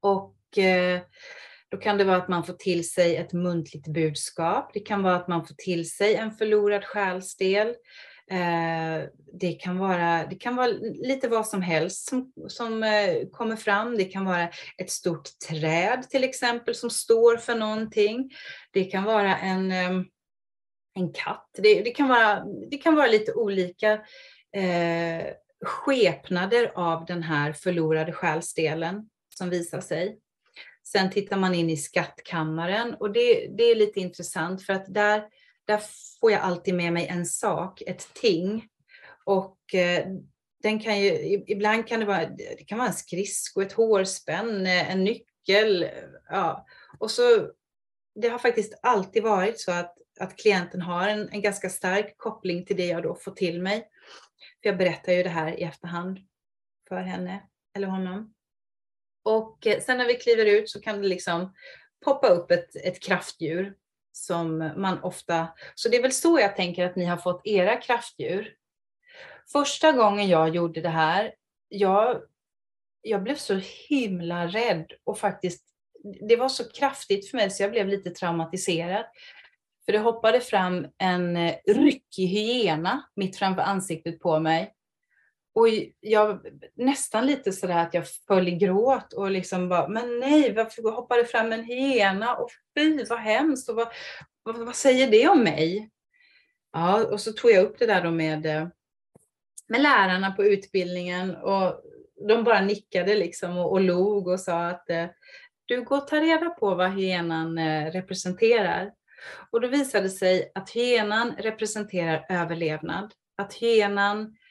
Och eh, då kan det vara att man får till sig ett muntligt budskap. Det kan vara att man får till sig en förlorad själsdel. Eh, det, kan vara, det kan vara lite vad som helst som, som eh, kommer fram. Det kan vara ett stort träd till exempel som står för någonting. Det kan vara en, eh, en katt. Det, det kan vara, det kan vara lite olika eh, skepnader av den här förlorade själsdelen som visar sig. Sen tittar man in i skattkammaren och det, det är lite intressant för att där där får jag alltid med mig en sak, ett ting. Och eh, den kan ju, ibland kan det vara, det kan vara en skridsko, ett hårspänn, eh, en nyckel. Eh, ja. Och så, det har faktiskt alltid varit så att, att klienten har en, en ganska stark koppling till det jag då får till mig. För jag berättar ju det här i efterhand för henne eller honom. Och eh, sen när vi kliver ut så kan det liksom poppa upp ett, ett kraftdjur som man ofta... Så det är väl så jag tänker att ni har fått era kraftdjur. Första gången jag gjorde det här, jag, jag blev så himla rädd och faktiskt, det var så kraftigt för mig så jag blev lite traumatiserad. För det hoppade fram en eh, ryckig hyena mitt framför ansiktet på mig. Och jag nästan lite sådär att jag föll i gråt och liksom bara, men nej, varför hoppar det fram en hyena? Och fy vad hemskt! Och vad, vad, vad, säger det om mig? Ja, och så tog jag upp det där då med, eh, med lärarna på utbildningen och de bara nickade liksom och, och log och sa att eh, du går och tar reda på vad hyenan eh, representerar. Och då visade det sig att hyenan representerar överlevnad. Att hyenan Eh,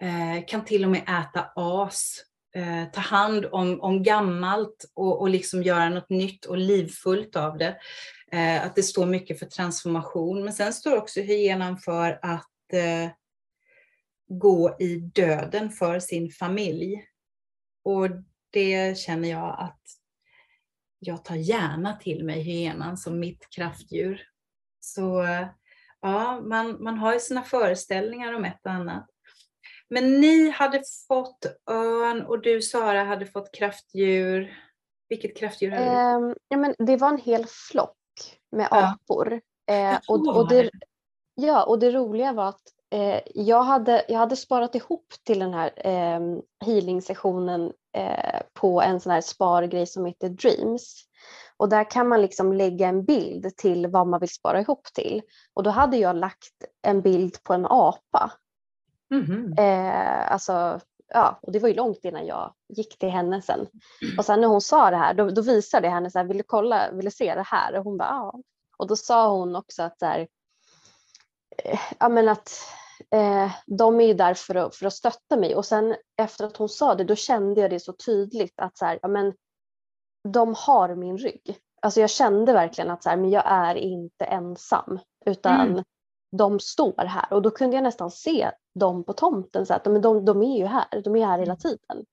Eh, kan till och med äta as, eh, ta hand om, om gammalt och, och liksom göra något nytt och livfullt av det. Eh, att det står mycket för transformation. Men sen står också hyenan för att gå i döden för sin familj. Och det känner jag att jag tar gärna till mig hyenan som mitt kraftdjur. Så ja, man, man har ju sina föreställningar om ett och annat. Men ni hade fått örn och du Sara hade fått kraftdjur. Vilket kraftdjur hade du? Um, ja, men det var en hel flock med ja. apor. Eh, och, och det, ja, och det roliga var att eh, jag, hade, jag hade sparat ihop till den här eh, healing-sessionen eh, på en sån här spargrej som heter Dreams. Och där kan man liksom lägga en bild till vad man vill spara ihop till. Och då hade jag lagt en bild på en apa. Mm -hmm. eh, alltså, ja, och det var ju långt innan jag gick till henne sen. Och sen när hon sa det här, då, då visade jag henne så här, vill du kolla, vill du se det här? Och hon bara, ja. Och då sa hon också att så här, eh, ja men att eh, de är ju där för att, för att stötta mig. Och sen efter att hon sa det, då kände jag det så tydligt att så här, ja men de har min rygg. Alltså jag kände verkligen att så här, men jag är inte ensam utan mm. De står här och då kunde jag nästan se dem på tomten. Så att, men de, de är ju här, de är här hela mm. tiden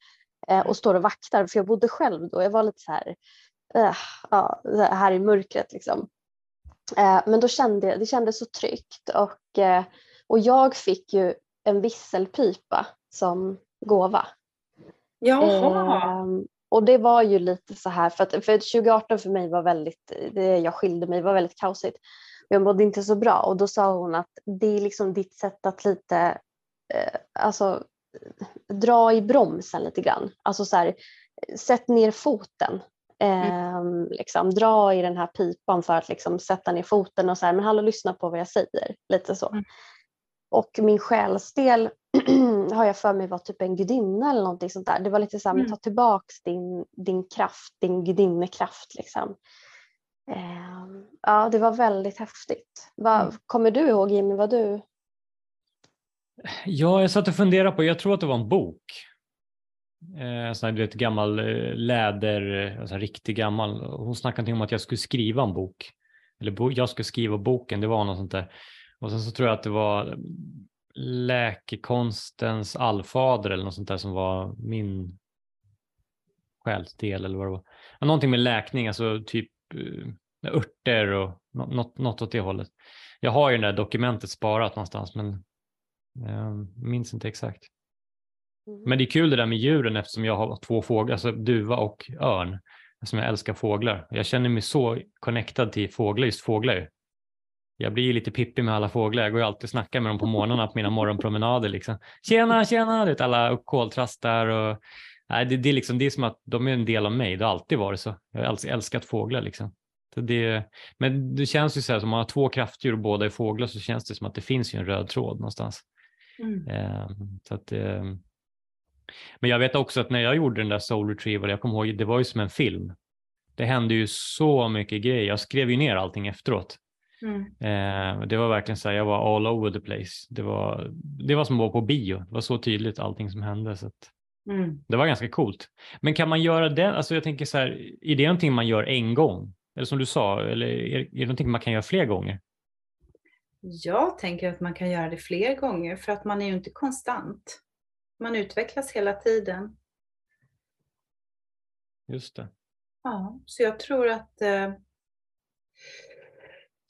eh, och står och vaktar för jag bodde själv då. Jag var lite så här, eh, ja, här i mörkret liksom. Eh, men då kände jag, det kändes så tryggt och, eh, och jag fick ju en visselpipa som gåva. Jaha. Ehm, och det var ju lite så här, för, att, för 2018 för mig var väldigt, det jag skilde mig var väldigt kaosigt. Jag mådde inte så bra och då sa hon att det är liksom ditt sätt att lite, eh, alltså dra i bromsen lite grann. Alltså så här, sätt ner foten. Eh, mm. liksom, dra i den här pipan för att liksom sätta ner foten och så här, men hallå lyssna på vad jag säger. Lite så. Mm. Och min själsdel [clears throat] har jag för mig var typ en gudinna eller någonting sånt där. Det var lite så här, mm. ta tillbaks din, din kraft, din gudinnekraft liksom. Eh, ja, det var väldigt häftigt. Va, mm. Kommer du ihåg Jimmy vad du? Ja, jag satt och funderade på, jag tror att det var en bok. Eh, sån här, du vet, gammal eh, läder, alltså riktigt gammal. Hon snackade om att jag skulle skriva en bok. Eller jag skulle skriva boken, det var något sånt där. Och sen så tror jag att det var läkekonstens allfader eller något sånt där som var min själsdel eller vad det var. Någonting med läkning, alltså typ uh, örter och något, något åt det hållet. Jag har ju det där dokumentet sparat någonstans men jag minns inte exakt. Mm. Men det är kul det där med djuren eftersom jag har två fåglar, alltså duva och örn. Eftersom jag älskar fåglar. Jag känner mig så connectad till fåglar, just fåglar jag blir lite pippig med alla fåglar. Jag går ju alltid och snackar med dem på morgnarna på mina morgonpromenader. Liksom. Tjena, tjena! Det alla koltrastar och nej, det, det, är liksom, det är som att de är en del av mig. Det har alltid varit så. Jag har alltid älskat fåglar. Liksom. Så det, men det känns ju så här, som man har två kraftdjur och båda är fåglar så känns det som att det finns ju en röd tråd någonstans. Mm. Eh, så att, eh, men jag vet också att när jag gjorde den där Soul Retrieval, jag kommer ihåg, det var ju som en film. Det hände ju så mycket grejer. Jag skrev ju ner allting efteråt. Mm. Eh, det var verkligen så här, jag var all over the place. Det var, det var som att vara på bio. Det var så tydligt allting som hände. Så mm. Det var ganska coolt. Men kan man göra det, alltså jag tänker så här, är det någonting man gör en gång? Eller som du sa, eller är, är det någonting man kan göra fler gånger? Jag tänker att man kan göra det fler gånger för att man är ju inte konstant. Man utvecklas hela tiden. Just det. Ja, så jag tror att eh,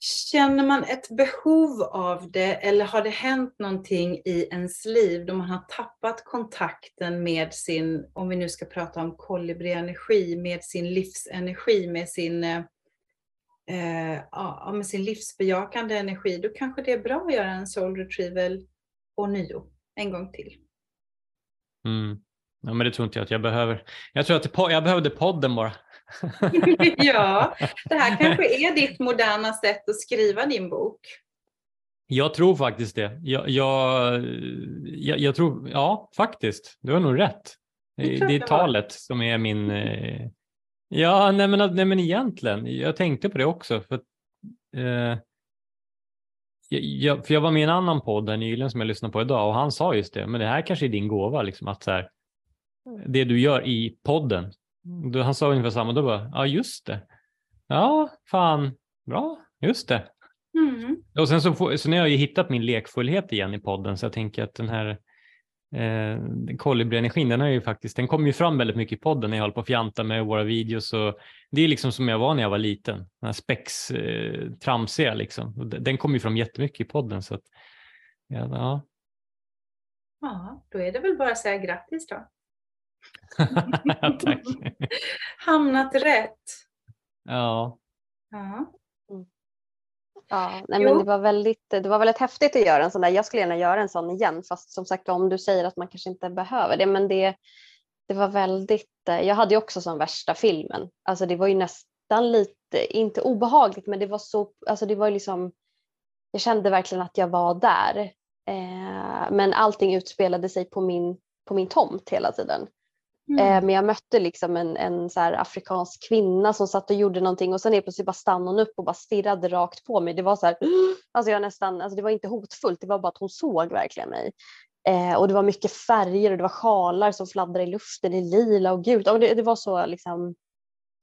Känner man ett behov av det eller har det hänt någonting i ens liv då man har tappat kontakten med sin, om vi nu ska prata om kolibrienergi, med sin livsenergi, med sin, eh, eh ja, med sin livsbejakande energi, då kanske det är bra att göra en soul retrieval ånyo, en gång till. Mm. Ja, men det tror inte jag att jag behöver. Jag tror att jag behövde podden bara. [laughs] ja, det här kanske är ditt moderna sätt att skriva din bok. Jag tror faktiskt det. Jag, jag, jag, jag tror, ja faktiskt, du har nog rätt. Det, det är talet som är min... Eh, ja, nej men, nej men egentligen, jag tänkte på det också. För, eh, jag, för jag var med i en annan podd här nyligen som jag lyssnade på idag och han sa just det, men det här kanske är din gåva, liksom, att så här, det du gör i podden då, han sa ungefär samma, då bara, ja just det. Ja, fan, bra, just det. Mm. Och sen så, får, så nu har jag ju hittat min lekfullhet igen i podden så jag tänker att den här eh, kolibrienergin, den, har ju faktiskt, den kommer ju fram väldigt mycket i podden när jag håller på och fjantar med våra videos. Och det är liksom som jag var när jag var liten, den här spex, eh, tramsiga liksom. Den kommer ju fram jättemycket i podden. Så att, ja, ja. ja, då är det väl bara att säga grattis då. [laughs] Tack. Hamnat rätt. Ja. Ja. Ja, nej, men det var, väldigt, det var väldigt häftigt att göra en sån där. Jag skulle gärna göra en sån igen fast som sagt om du säger att man kanske inte behöver det. Men det, det var väldigt, eh, jag hade ju också som värsta filmen. Alltså det var ju nästan lite, inte obehagligt men det var så, alltså det var ju liksom, jag kände verkligen att jag var där. Eh, men allting utspelade sig på min, på min tomt hela tiden. Mm. Eh, men jag mötte liksom en, en så afrikansk kvinna som satt och gjorde någonting och sen helt plötsligt bara stannade hon upp och bara stirrade rakt på mig. Det var så här, [gasps] alltså jag nästan, alltså det var inte hotfullt, det var bara att hon såg verkligen mig. Eh, och det var mycket färger och det var sjalar som fladdrade i luften i lila och gult. Och det, det var så liksom,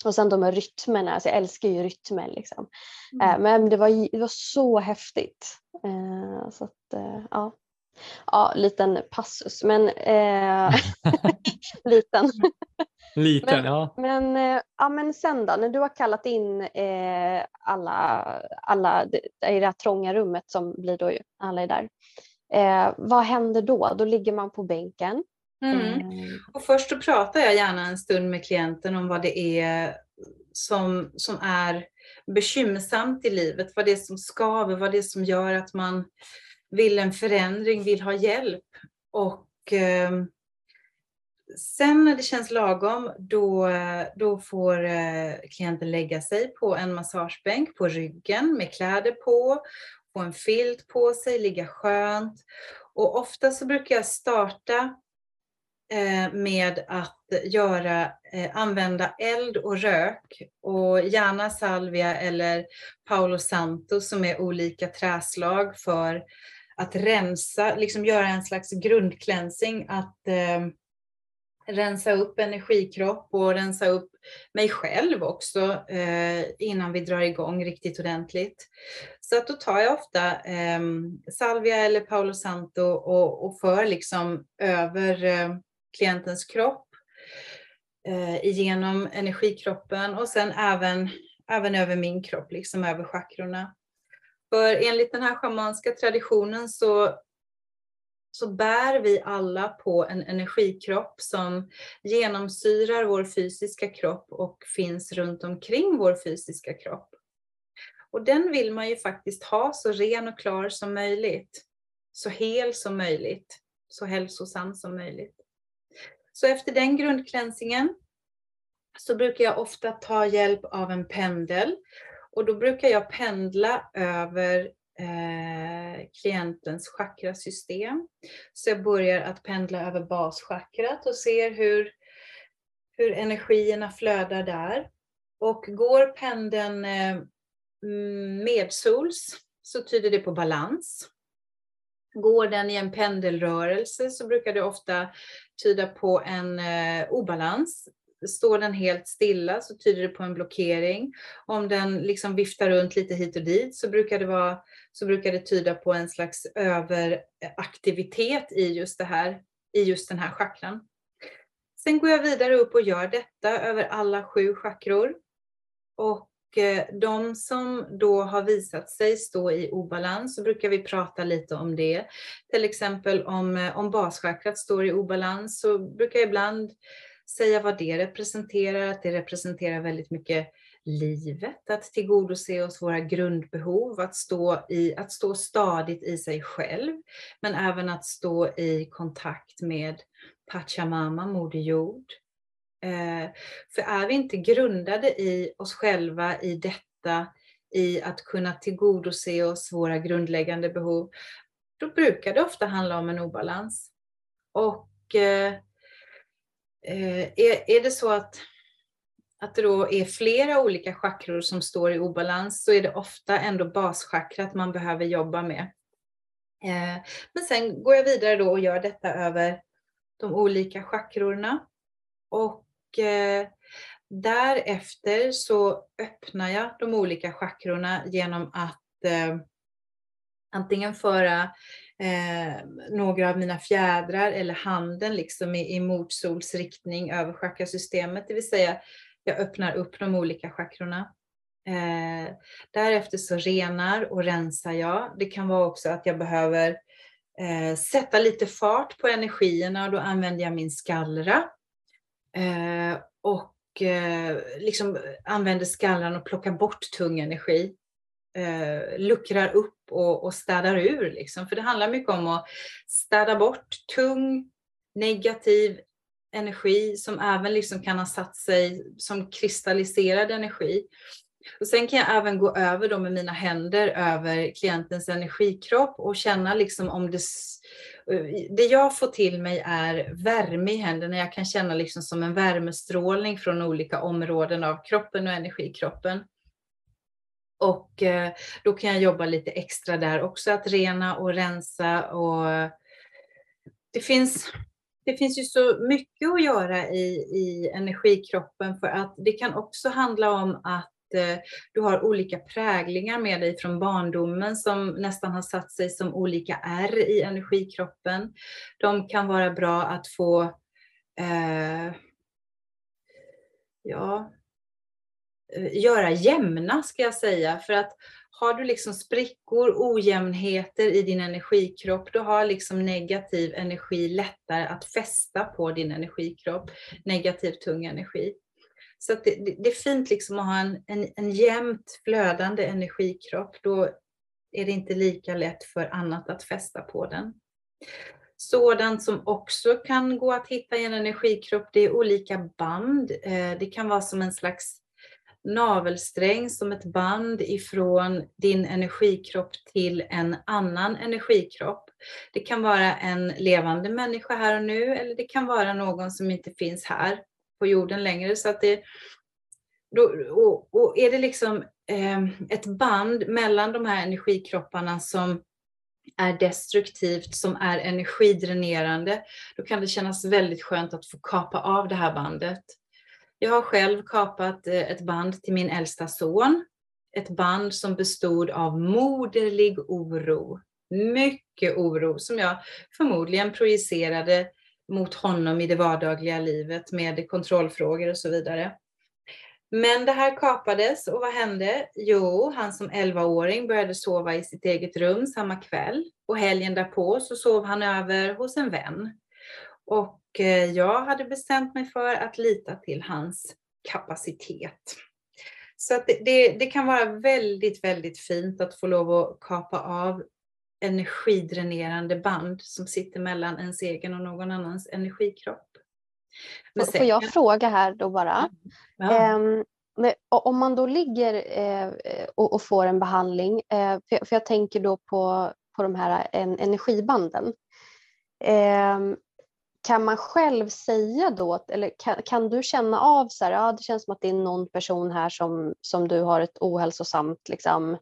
och sen de här rytmerna, alltså jag älskar ju rytmer liksom. Mm. Eh, men det var, det var så häftigt. Eh, så att, eh, ja ja, liten passus, men eh, [laughs] liten. Liten, men, ja. Men, eh, ja. Men sen då, när du har kallat in eh, alla, alla i det här trånga rummet som blir då alla är där. Eh, vad händer då? Då ligger man på bänken. Mm. Eh. Och först så pratar jag gärna en stund med klienten om vad det är som, som är bekymmersamt i livet, vad det är som skaver, vad det är som gör att man vill en förändring, vill ha hjälp. Och eh, sen när det känns lagom, då, då får eh, klienten lägga sig på en massagebänk på ryggen med kläder på, få en filt på sig, ligga skönt. Och ofta så brukar jag starta eh, med att göra, eh, använda eld och rök och gärna salvia eller Paolo Santo som är olika träslag för att rensa, liksom göra en slags grundcleansing, att eh, rensa upp energikropp och rensa upp mig själv också eh, innan vi drar igång riktigt ordentligt. Så att då tar jag ofta eh, salvia eller Paolo Santo och, och för liksom över eh, klientens kropp eh, igenom energikroppen och sen även, även över min kropp, liksom över chakrorna. För enligt den här schamanska traditionen så, så bär vi alla på en energikropp som genomsyrar vår fysiska kropp och finns runt omkring vår fysiska kropp. Och den vill man ju faktiskt ha så ren och klar som möjligt. Så hel som möjligt. Så hälsosam som möjligt. Så efter den grundklänsingen så brukar jag ofta ta hjälp av en pendel och då brukar jag pendla över eh, klientens chakrasystem. Så jag börjar att pendla över baschakrat och ser hur, hur energierna flödar där. Och går pendeln eh, mm, medsols så tyder det på balans. Går den i en pendelrörelse så brukar det ofta tyda på en eh, obalans står den helt stilla så tyder det på en blockering. Om den liksom viftar runt lite hit och dit så brukar det, vara, så brukar det tyda på en slags överaktivitet i just, det här, i just den här chakran. Sen går jag vidare upp och gör detta över alla sju chakror. Och eh, de som då har visat sig stå i obalans så brukar vi prata lite om det. Till exempel om, eh, om baschakrat står i obalans så brukar jag ibland säga vad det representerar, att det representerar väldigt mycket livet, att tillgodose oss våra grundbehov, att stå, i, att stå stadigt i sig själv, men även att stå i kontakt med Pachamama, Moder Jord. Eh, för är vi inte grundade i oss själva, i detta, i att kunna tillgodose oss våra grundläggande behov, då brukar det ofta handla om en obalans. Och eh, Eh, är, är det så att, att det då är flera olika chakror som står i obalans så är det ofta ändå baschakrat man behöver jobba med. Eh, men sen går jag vidare då och gör detta över de olika chakrorna. Och eh, därefter så öppnar jag de olika chakrorna genom att eh, antingen föra eh, några av mina fjädrar eller handen liksom i, i motsolsriktning över chakrasystemet, det vill säga jag öppnar upp de olika chakrorna. Eh, därefter så renar och rensar jag. Det kan vara också att jag behöver eh, sätta lite fart på energierna och då använder jag min skallra. Eh, och eh, liksom använder skallran och plockar bort tung energi. Eh, luckrar upp och, och städar ur. Liksom. För det handlar mycket om att städa bort tung, negativ energi som även liksom kan ha satt sig som kristalliserad energi. Och sen kan jag även gå över då med mina händer över klientens energikropp och känna liksom om det... Eh, det jag får till mig är värme i händerna. Jag kan känna liksom som en värmestrålning från olika områden av kroppen och energikroppen. Och eh, då kan jag jobba lite extra där också, att rena och rensa. Och det, finns, det finns ju så mycket att göra i, i energikroppen för att det kan också handla om att eh, du har olika präglingar med dig från barndomen som nästan har satt sig som olika R i energikroppen. De kan vara bra att få eh, ja, Eh, göra jämna ska jag säga. För att har du liksom sprickor, ojämnheter i din energikropp, då har liksom negativ energi lättare att fästa på din energikropp, negativ tung energi. Så det, det, är fint liksom att ha en, en, en jämnt flödande energikropp, då är det inte lika lätt för annat att fästa på den. Sådant som också kan gå att hitta i en energikropp, det är olika band. Eh, det kan vara som en slags navelsträng som ett band ifrån din energikropp till en annan energikropp. Det kan vara en levande människa här och nu eller det kan vara någon som inte finns här på jorden längre. Så att det, då, och, och är det liksom eh, ett band mellan de här energikropparna som är destruktivt, som är energidränerande, då kan det kännas väldigt skönt att få kapa av det här bandet. Jag har själv kapat eh, ett band till min äldsta son. Ett band som bestod av moderlig oro. Mycket oro som jag förmodligen projicerade mot honom i det vardagliga livet med kontrollfrågor och så vidare. Men det här kapades och vad hände? Jo, han som 11-åring började sova i sitt eget rum samma kväll och helgen därpå så sov han över hos en vän. Och Eh, jag hade bestämt mig för att lita till hans kapacitet. Så att det, det, det, kan vara väldigt, väldigt fint att få lov att kapa av energidränerande band som sitter mellan ens egen och någon annans energikropp. Men Får jag fråga här då bara? Ja. Um, om man då ligger eh, och, får en behandling, eh, för, jag tänker då på, på de här en, energibanden. Kan man själv säga då, eller kan, kan du känna av så här, ja det känns som att det är någon person här som, som du har ett ohälsosamt liksom,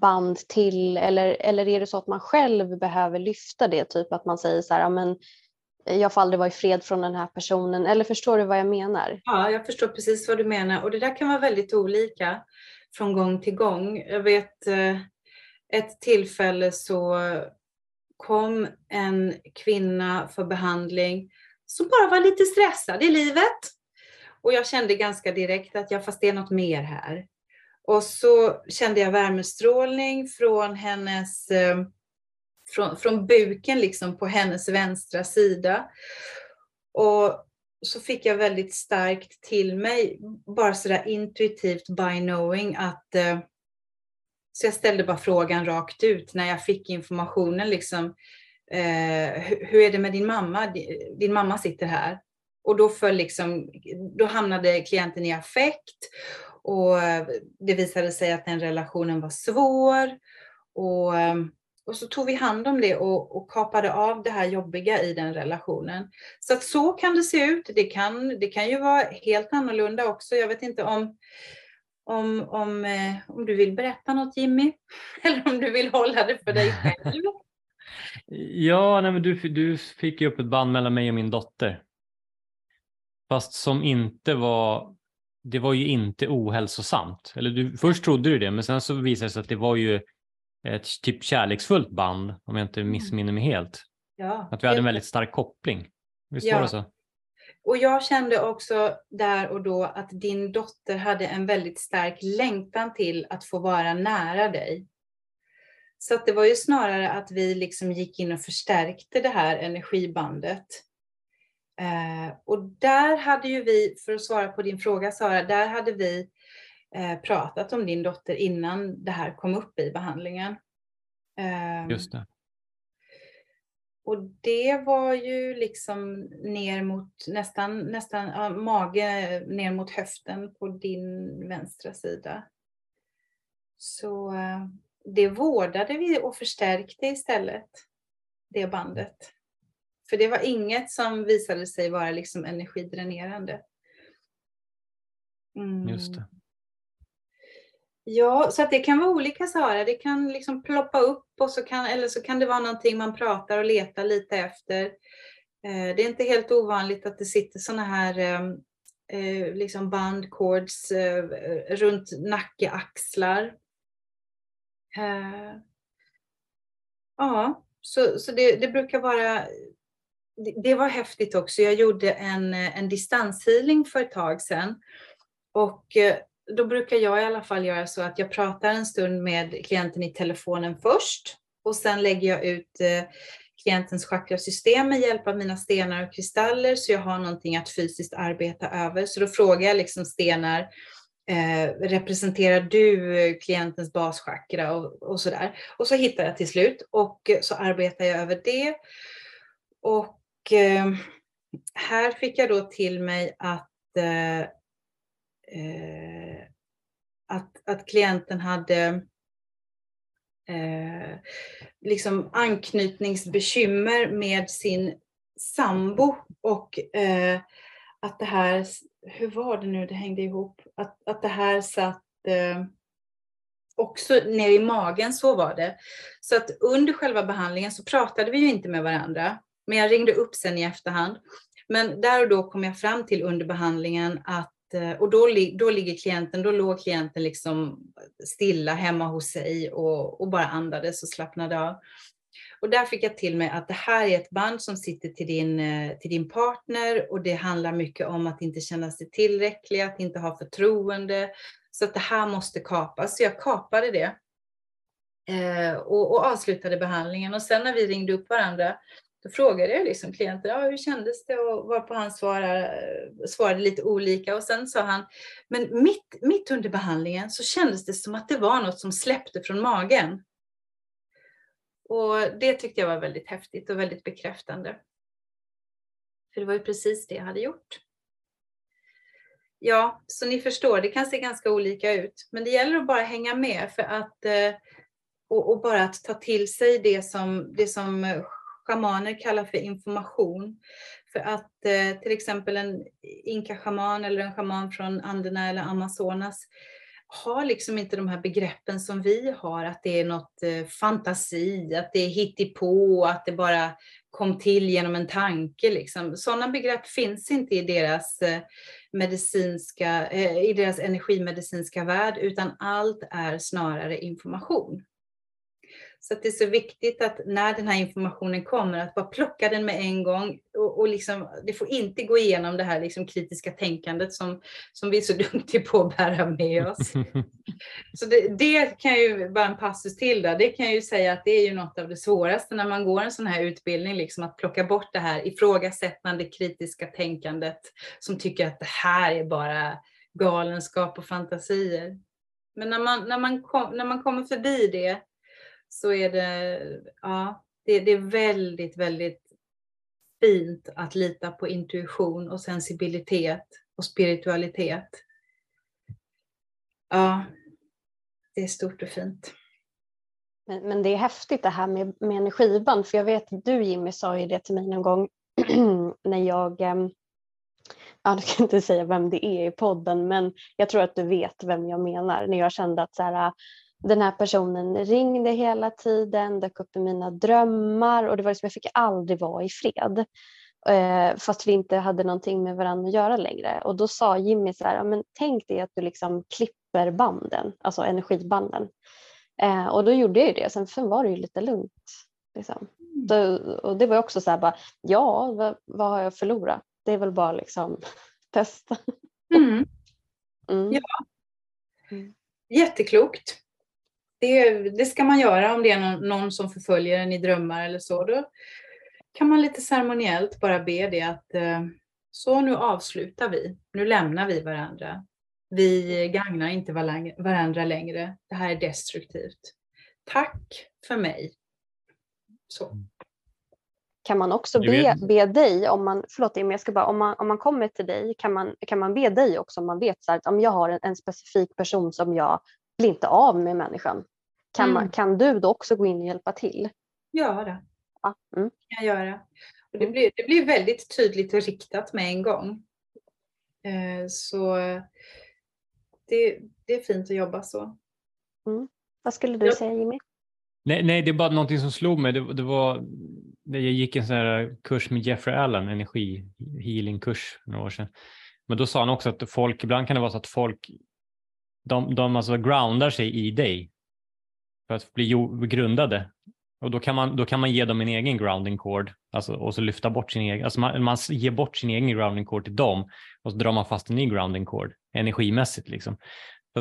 band till eller, eller är det så att man själv behöver lyfta det, typ att man säger så här, ja, men jag får aldrig vara i fred från den här personen, eller förstår du vad jag menar? Ja, jag förstår precis vad du menar och det där kan vara väldigt olika från gång till gång. Jag vet eh, ett tillfälle så kom en kvinna för behandling som bara var lite stressad i livet. Och jag kände ganska direkt att ja, fast det är något mer här. Och så kände jag värmestrålning från hennes, eh, från, från buken liksom på hennes vänstra sida. Och så fick jag väldigt starkt till mig, bara sådär intuitivt by knowing att eh, så jag ställde bara frågan rakt ut när jag fick informationen. Liksom, eh, hur är det med din mamma? Din mamma sitter här. Och då, föll liksom, då hamnade klienten i affekt och det visade sig att den relationen var svår. Och, och så tog vi hand om det och, och kapade av det här jobbiga i den relationen. Så att så kan det se ut. Det kan, det kan ju vara helt annorlunda också. Jag vet inte om om, om, eh, om du vill berätta något Jimmy, [laughs] eller om du vill hålla det för dig själv. [laughs] ja, nej, men du, du fick ju upp ett band mellan mig och min dotter. Fast som inte var, det var ju inte ohälsosamt. Eller du, först trodde du det, men sen så visade det sig att det var ju ett typ kärleksfullt band om jag inte mm. missminner mig helt. Ja, att vi hade en väldigt stark koppling. Visst ja. var det så? Och jag kände också där och då att din dotter hade en väldigt stark längtan till att få vara nära dig. Så att det var ju snarare att vi liksom gick in och förstärkte det här energibandet. Eh, och där hade ju vi, för att svara på din fråga Sara, där hade vi eh, pratat om din dotter innan det här kom upp i behandlingen. Eh, Just det. Och det var ju liksom ner mot nästan, nästan ja, mage ner mot höften på din vänstra sida. Så eh, det vårdade vi och förstärkte istället, det bandet. För det var inget som visade sig vara liksom energidränerande. Mm. Just det. Ja, så att det kan vara olika Sara. Det kan liksom ploppa upp och så kan, eller så kan det vara någonting man pratar och letar lite efter. Eh, det är inte helt ovanligt att det sitter sådana här ehm, eh, liksom band, cords eh, runt nacke, axlar. Eh, ja, så, så det, det brukar vara det var häftigt också. Jag gjorde en, eh, en distanshealing för ett tag sedan. Och eh, då brukar jag i alla fall göra så att jag pratar en stund med klienten i telefonen först och sen lägger jag ut eh, klientens chakrasystem med hjälp av mina stenar och kristaller så jag har någonting att fysiskt arbeta över. Så då frågar jag liksom stenar, eh, representerar du eh, klientens baschakra och, och sådär. Och så hittar jag till slut och så arbetar jag över det. Och eh, här fick jag då till mig att eh, eh, att, att klienten hade eh, liksom anknytningsbekymmer med sin sambo och eh, att det här, hur var det nu det hängde ihop, att, att det här satt eh, också ner i magen, så var det. Så att under själva behandlingen så pratade vi ju inte med varandra, men jag ringde upp sen i efterhand. Men där och då kom jag fram till under behandlingen att Eh, och då, då ligger klienten, då låg klienten liksom stilla hemma hos sig och, och bara andades och slappnade av. Och där fick jag till mig att det här är ett band som sitter till din, eh, till din partner och det handlar mycket om att inte känna sig tillräcklig, att inte ha förtroende. Så att det här måste kapas. Så jag kapade det eh, och, och avslutade behandlingen. Och sen när vi ringde upp varandra då frågade jag liksom klienten, ja, hur kändes det? Och varpå han svarade, svarade lite olika. Och sen sa han, men mitt, mitt under behandlingen så kändes det som att det var något som släppte från magen. Och det tyckte jag var väldigt häftigt och väldigt bekräftande. För det var ju precis det jag hade gjort. Ja, så ni förstår, det kan se ganska olika ut. Men det gäller att bara hänga med för att eh, och, och bara att ta till sig det som, det som schamaner kallar för information. För att eh, till exempel en inka-schaman eller en schaman från Anderna eller Amazonas har liksom inte de här begreppen som vi har, att det är något eh, fantasi, att det är hittepå, att det bara kom till genom en tanke. Liksom. Sådana begrepp finns inte i deras eh, medicinska, eh, i deras energimedicinska värld, utan allt är snarare information. Så det är så viktigt att när den här informationen kommer, att bara plocka den med en gång. Och, och liksom, det får inte gå igenom det här liksom kritiska tänkandet som, som vi är så [laughs] duktiga på att bära med oss. [laughs] Så det, det kan ju vara en passus till där. Det kan jag ju säga att det är ju något av det svåraste när man går en sån här utbildning, liksom att plocka bort det här ifrågasättande kritiska tänkandet som tycker att det här är bara galenskap och fantasier. Men när man, när man, kom, när man kommer förbi det så är det, ja, det, det är väldigt, väldigt fint att lita på intuition och sensibilitet och spiritualitet. Ja, det är stort och fint. Men, men, det är häftigt det här med, med energiband, för jag vet att du Jimmy sa ju det till mig någon gång [clears throat] när jag, ehm, ja du kan inte säga vem det är i podden, men jag tror att du vet vem jag menar, när jag kände att så här, den här personen ringde hela tiden, dök upp i mina drömmar och det var liksom, jag fick aldrig vara i fred. Eh, fast vi inte hade någonting med varandra att göra längre. Och då sa Jimmy så här, men tänk dig att du liksom klipper banden, alltså energibanden. Eh, och då gjorde jag ju det, sen, sen var det ju lite lugnt. Liksom. Mm. Så, och det var också så här bara, ja vad, vad, har jag förlorat? Det är väl bara liksom [laughs] testa. Mm. Mm. Ja. Jätteklokt. Det, det ska man göra om det är någon, någon, som förföljer en i drömmar eller så. Då kan man lite ceremoniellt bara be det att eh, så nu avslutar vi. Nu lämnar vi varandra. Vi gagnar inte varandra längre. Det här är destruktivt. Tack för mig. Så. Kan man också be, be dig, om man, förlåt men jag ska bara, om man, om man kommer till dig, kan man, kan man be dig också om man vet så här, att om jag har en, en specifik person som jag blir inte av med människan. Kan, mm. man, kan du då också gå in och hjälpa till? Det ja, mm. kan jag göra. Och det, blir, det blir väldigt tydligt och riktat med en gång. Eh, så det, det är fint att jobba så. Mm. Vad skulle du säga Jimmy? Nej, nej, det är bara någonting som slog mig. Det, det var, jag gick en sån här kurs med Jeffrey Allen, energi healing-kurs några år sedan. Men då sa han också att folk, ibland kan det vara så att folk, de, de alltså groundar sig i dig för att bli grundade. Och då kan man, då kan man ge dem en egen grounding cord alltså, och så lyfta bort sin egen, alltså man, man ger bort sin egen grounding cord till dem och så drar man fast en ny grounding cord energimässigt. Liksom.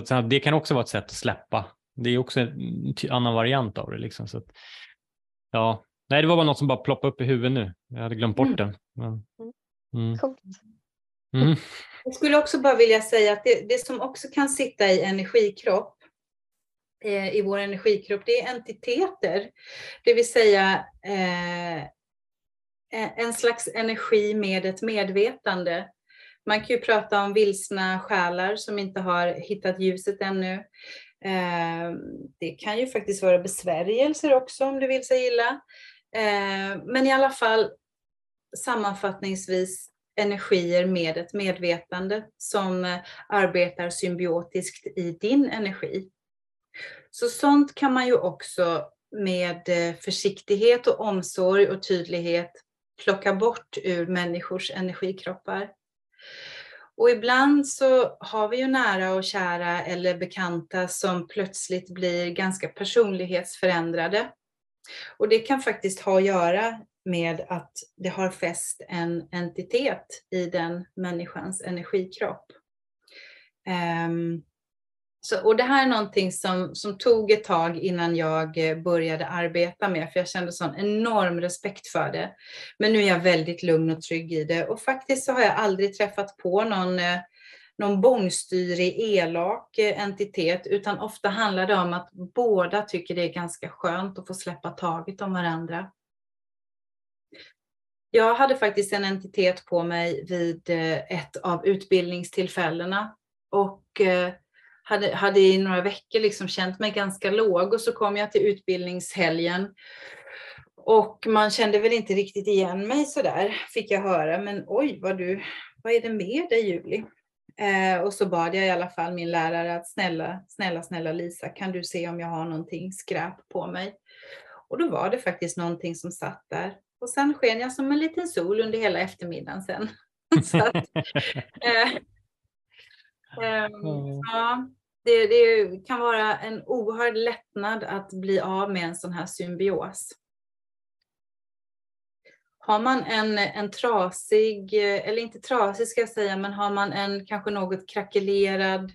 Så det kan också vara ett sätt att släppa. Det är också en annan variant av det. Liksom. Så att, ja. Nej, det var bara något som bara ploppade upp i huvudet nu. Jag hade glömt bort mm. det. Men, mm. Coolt. Mm. [laughs] Jag skulle också bara vilja säga att det, det som också kan sitta i energikropp eh, i vår energikropp, det är entiteter. Det vill säga eh, en slags energi med ett medvetande. Man kan ju prata om vilsna själar som inte har hittat ljuset ännu. Eh, det kan ju faktiskt vara besvärjelser också om du vill sig illa. Eh, men i alla fall sammanfattningsvis energier med ett medvetande som eh, arbetar symbiotiskt i din energi. Så sånt kan man ju också med eh, försiktighet och omsorg och tydlighet plocka bort ur människors energikroppar. Och ibland så har vi ju nära och kära eller bekanta som plötsligt blir ganska personlighetsförändrade. Och det kan faktiskt ha att göra med att det har fäst en entitet i den människans energikropp. Um, så, och det här är någonting som, som tog ett tag innan jag eh, började arbeta med, för jag kände sån enorm respekt för det. Men nu är jag väldigt lugn och trygg i det och faktiskt så har jag aldrig träffat på någon, eh, någon bångstyrig, elak eh, entitet, utan ofta handlar det om att båda tycker det är ganska skönt att få släppa taget om varandra. Jag hade faktiskt en entitet på mig vid eh, ett av utbildningstillfällena och eh, hade, hade i några veckor liksom känt mig ganska låg och så kom jag till utbildningshelgen och man kände väl inte riktigt igen mig så där, fick jag höra. Men oj, vad, du, vad är det med dig Julie? Eh, och så bad jag i alla fall min lärare att snälla, snälla, snälla Lisa, kan du se om jag har någonting skräp på mig? Och då var det faktiskt någonting som satt där. Och sen sken jag som en liten sol under hela eftermiddagen sen. [laughs] att, eh, eh, ja, det, det, kan vara en oerhörd lättnad att bli av med en sån här symbios. Har man en, en trasig, eller inte trasig ska jag säga, men har man en kanske något krackelerad,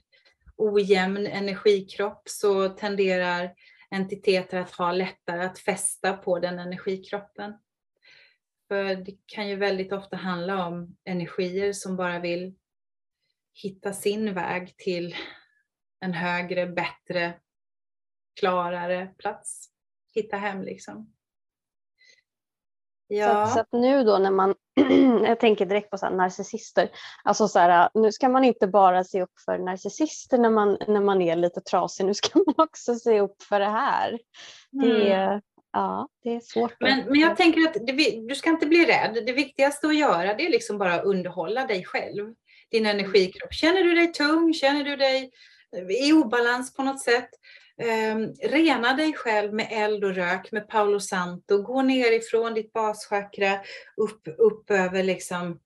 ojämn energikropp så tenderar entiteter att ha lättare att fästa på den energikroppen. För det kan ju väldigt ofta handla om energier som bara vill hitta sin väg till en högre, bättre, klarare plats. Hitta hem liksom. Ja. Så, så, att nu då när man, [clears throat] jag tänker direkt på så narcissister, alltså så här, nu ska man inte bara se upp för narcissister när man, när man är lite trasig, nu ska man också se upp för det här. Det, mm. Ja, det är svårt. Men, men jag tänker att det, du ska inte bli rädd. Det viktigaste att göra det är liksom bara att underhålla dig själv, din energikropp. Känner du dig tung? Känner du dig i obalans på något sätt. Um, rena dig själv med eld och rök, med Paolo Santo. Gå nerifrån ditt baschakra upp, upp över liksom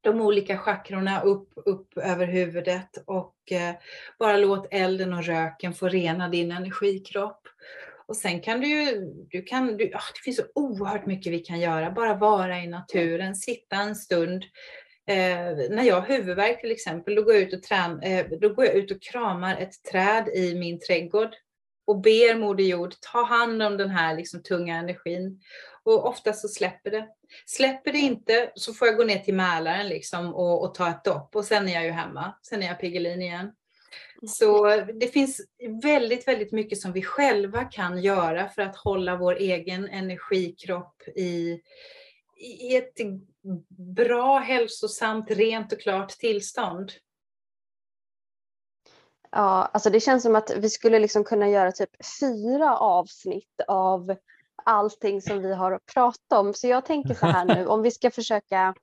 de olika chakrorna upp, upp över huvudet och eh, bara låt elden och röken få rena din energikropp. Och sen kan du ju, du kan, du, oh, det finns så oerhört mycket vi kan göra, bara vara i naturen, sitta en stund. Eh, när jag har huvudvärk till exempel, då går, jag ut och trän, eh, då går jag ut och kramar ett träd i min trädgård och ber Moder Jord ta hand om den här liksom, tunga energin. Och ofta så släpper det. Släpper det inte så får jag gå ner till Mälaren liksom och, och ta ett dopp och sen är jag ju hemma. Sen är jag Piggelin igen. Så det finns väldigt, väldigt mycket som vi själva kan göra för att hålla vår egen energikropp i, i ett bra, hälsosamt, rent och klart tillstånd. Ja, alltså det känns som att vi skulle liksom kunna göra typ fyra avsnitt av allting som vi har pratat om. Så jag tänker så här nu, om vi ska försöka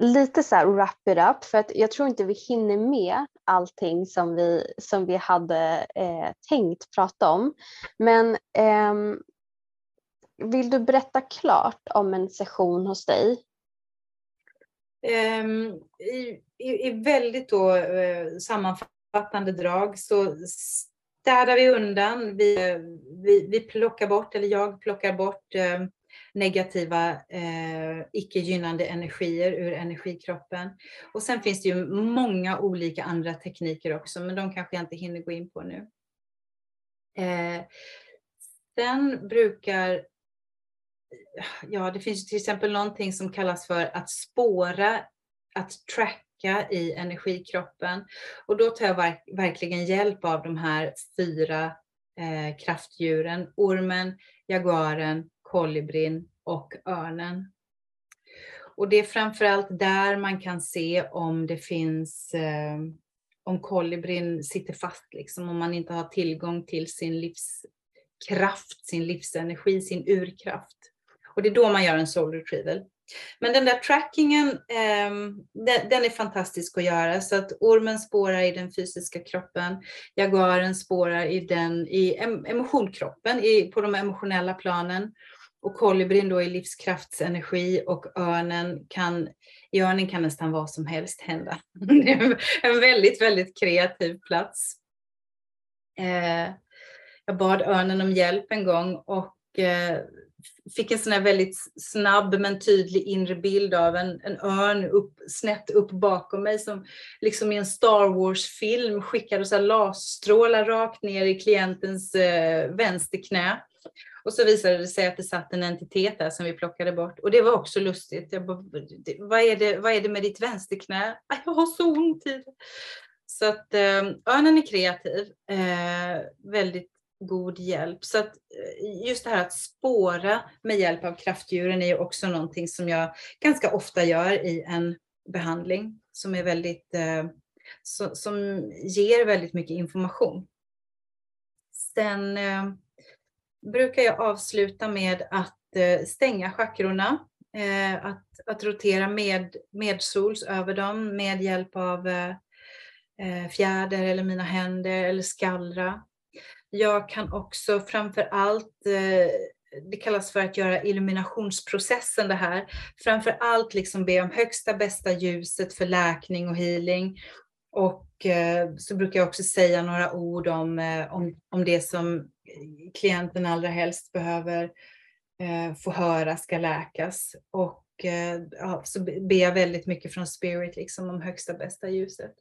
lite så här wrap it up, för att jag tror inte vi hinner med allting som vi, som vi hade eh, tänkt prata om. Men eh, vill du berätta klart om en session hos dig? Um, i, i, i, väldigt då, uh, sammanfattande drag så städar vi undan, vi, vi, vi plockar bort, eller jag plockar bort eh, negativa, eh, icke gynnande energier ur energikroppen. Och sen finns det ju många olika andra tekniker också, men de kanske jag inte hinner gå in på nu. Eh, sen brukar, ja det finns till exempel någonting som kallas för att spåra, att track i energikroppen. Och då tar jag verk verkligen hjälp av de här fyra eh, kraftdjuren. Ormen, jaguaren, kolibrin och örnen. Och det är framförallt där man kan se om det finns eh, om kolibrin sitter fast, liksom, om man inte har tillgång till sin livskraft, sin livsenergi, sin urkraft. Och det är då man gör en soul retrieval. Men den där trackingen, eh, den, den, är fantastisk att göra. Så att ormen spårar i den fysiska kroppen, jaguaren spårar i, den, i emotionkroppen, i, på de emotionella planen. Och kolibrin då är livskraftsenergi och örnen kan, i örnen kan nästan vad som helst hända. [laughs] Det är en väldigt, väldigt kreativ plats. Eh, jag bad örnen om hjälp en gång och eh, fick en sån här väldigt snabb men tydlig inre bild av en, en örn upp, snett upp bakom mig som liksom i en Star Wars-film skickade så rakt ner i klientens eh, vänsterknä. Och så visade det sig att det satt en entitet där som vi plockade bort. Och det var också lustigt. Jag bara, vad, är det, vad är det med ditt vänsterknä? [laughs] Jag har så ont i det. Så att eh, örnen är kreativ. Eh, väldigt god hjälp. Så att eh, just det här att spåra med hjälp av kraftdjuren är ju också någonting som jag ganska ofta gör i en behandling som är väldigt eh, som ger väldigt mycket information. Sen eh, brukar jag avsluta med att eh, stänga chakrorna, eh, att, att rotera med, medsols över dem med hjälp av eh, fjäder eller mina händer eller skallra. Jag kan också framför allt, det kallas för att göra illuminationsprocessen det här, framför allt liksom be om högsta bästa ljuset för läkning och healing. Och Eh, så brukar jag också säga några ord om, eh, om, om det som eh, klienten allra helst behöver få höra ska läkas. Och ja, så ber jag väldigt mycket från spirit liksom om högsta bästa ljuset.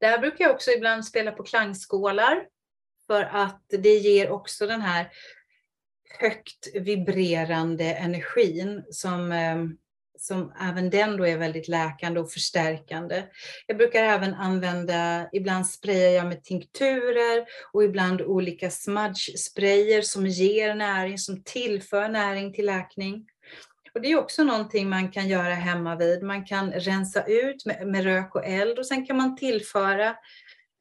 Där brukar jag också ibland spela på klangskålar för att det ger också den här högt vibrerande energin som, som även den då är väldigt läkande och förstärkande. Jag brukar även använda, ibland sprayar jag med tinkturer och ibland olika smudge-sprayer som ger näring, som tillför näring till läkning. Och det är också någonting man kan göra hemma vid. Man kan rensa ut med, med rök och eld och sen kan man tillföra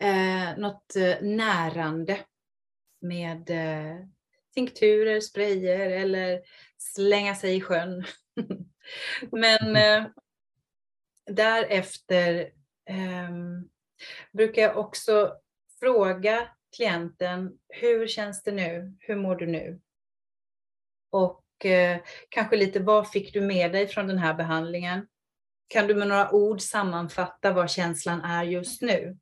eh, något eh, närande med eh, tinkturer, sprayer eller slänga sig i sjön. [laughs] Men eh, därefter eh, brukar jag också fråga klienten, hur känns det nu? Hur mår du nu? Och eh, kanske lite vad fick du med dig från den här behandlingen? kan du med några ord sammanfatta vad känslan är just nu?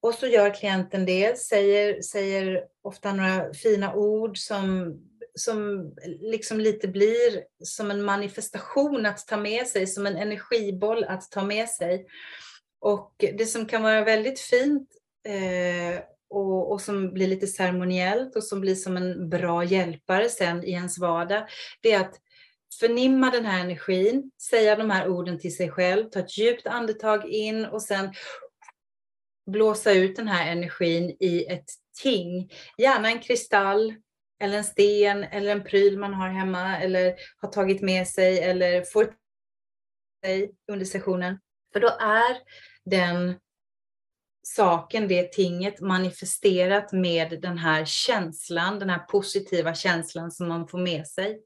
Och så gör klienten det, säger, säger ofta några fina ord som, som liksom lite blir som en manifestation att ta med sig, som en energiboll att ta med sig. Och det som kan vara väldigt fint eh, och, och, som blir lite ceremoniellt och som blir som en bra hjälpare sen i ens vardag, det är att förnimma den här energin, säga de här orden till sig själv, ta ett djupt andetag in och sen blåsa ut den här energin i ett ting. Gärna en kristall eller en sten eller en pryl man har hemma eller har tagit med sig eller får sig under sessionen. För då är den saken, det tinget manifesterat med den här känslan, den här positiva känslan som man får med sig.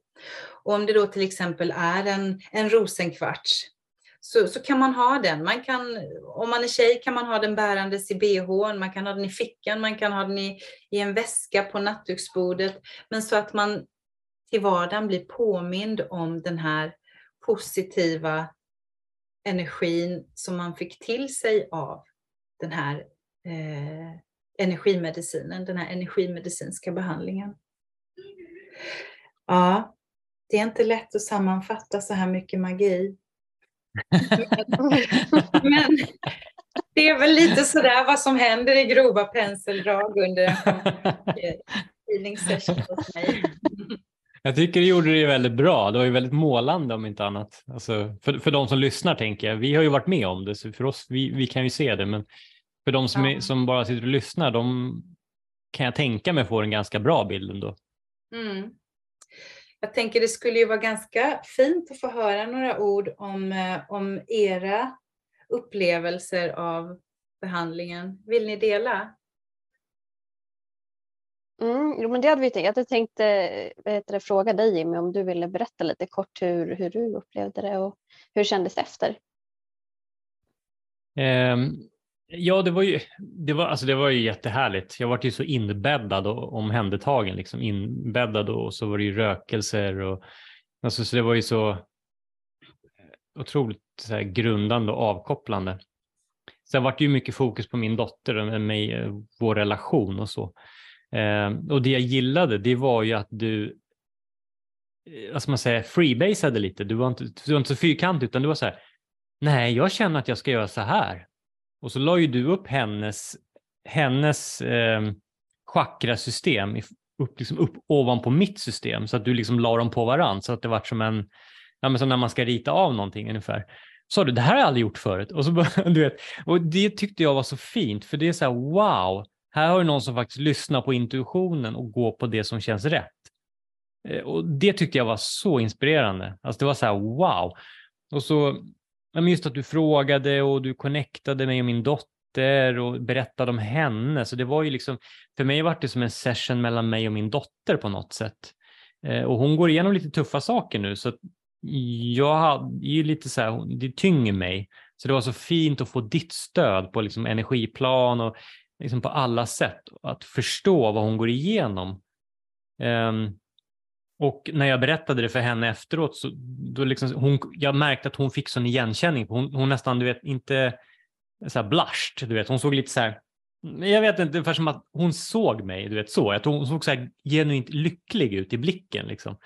Och om det då till exempel är en, en rosenkvarts så, så kan man ha den. Man kan, om man är tjej kan man ha den bärandes i bhn, man kan ha den i fickan, man kan ha den i, i en väska på nattduksbordet. Men så att man till vardagen blir påmind om den här positiva energin som man fick till sig av den här eh, energimedicinen, den här energimedicinska behandlingen. Ja, det är inte lätt att sammanfatta så här mycket magi. Men det är väl lite sådär vad som händer i grova penseldrag under en healing session hos mig. Jag tycker du gjorde det väldigt bra. Det var ju väldigt målande om inte annat. Alltså, för, för de som lyssnar tänker jag. Vi har ju varit med om det, så för oss, vi, vi kan ju se det. Men för de som, ja. är, som bara sitter och lyssnar, de kan jag tänka mig får en ganska bra bild ändå. Mm. Jag tänker det skulle ju vara ganska fint att få höra några ord om, eh, om era upplevelser av behandlingen. Vill ni dela? Mm, jo, men det hade vi tänkt. Jag tänkte vet fråga dig Jimmy om du ville berätta lite kort hur, hur du upplevde det och hur kändes det efter? Um, Ja, det var ju, det var, alltså det var ju jättehärligt. Jag var ju så inbäddad och omhändertagen, liksom inbäddad och så var det ju rökelser och alltså, så det var ju så otroligt så här, grundande och avkopplande. Sen var det ju mycket fokus på min dotter och mig, eh, vår relation och så. Eh, och det jag gillade, det var ju att du, eh, vad ska man säga, freebasade lite. Du var inte, du var inte så fyrkantig utan du var så här, nej, jag känner att jag ska göra så här. Och så la ju du upp hennes, hennes eh, chakrasystem upp, liksom upp ovanpå mitt system så att du liksom la dem på varandra så att det var som en, ja, men som när man ska rita av någonting ungefär. Sa du, det här har jag aldrig gjort förut. Och, så, [laughs] du vet, och det tyckte jag var så fint för det är så här wow, här har du någon som faktiskt lyssnar på intuitionen och går på det som känns rätt. Eh, och det tyckte jag var så inspirerande. Alltså det var så här wow. Och så men just att du frågade och du connectade mig och min dotter och berättade om henne. Så det var ju liksom, för mig var det som en session mellan mig och min dotter på något sätt. Eh, och hon går igenom lite tuffa saker nu så jag hade ju lite så här, det tynger mig. Så det var så fint att få ditt stöd på liksom energiplan och liksom på alla sätt. Att förstå vad hon går igenom. Um, och när jag berättade det för henne efteråt, så då liksom, hon, jag märkte att hon fick sån igenkänning. Hon, hon nästan, du vet, inte så här blushed, du vet. Hon såg lite så här, jag vet inte, ungefär som att hon såg mig, du vet så. Jag hon såg så här genuint lycklig ut i blicken liksom.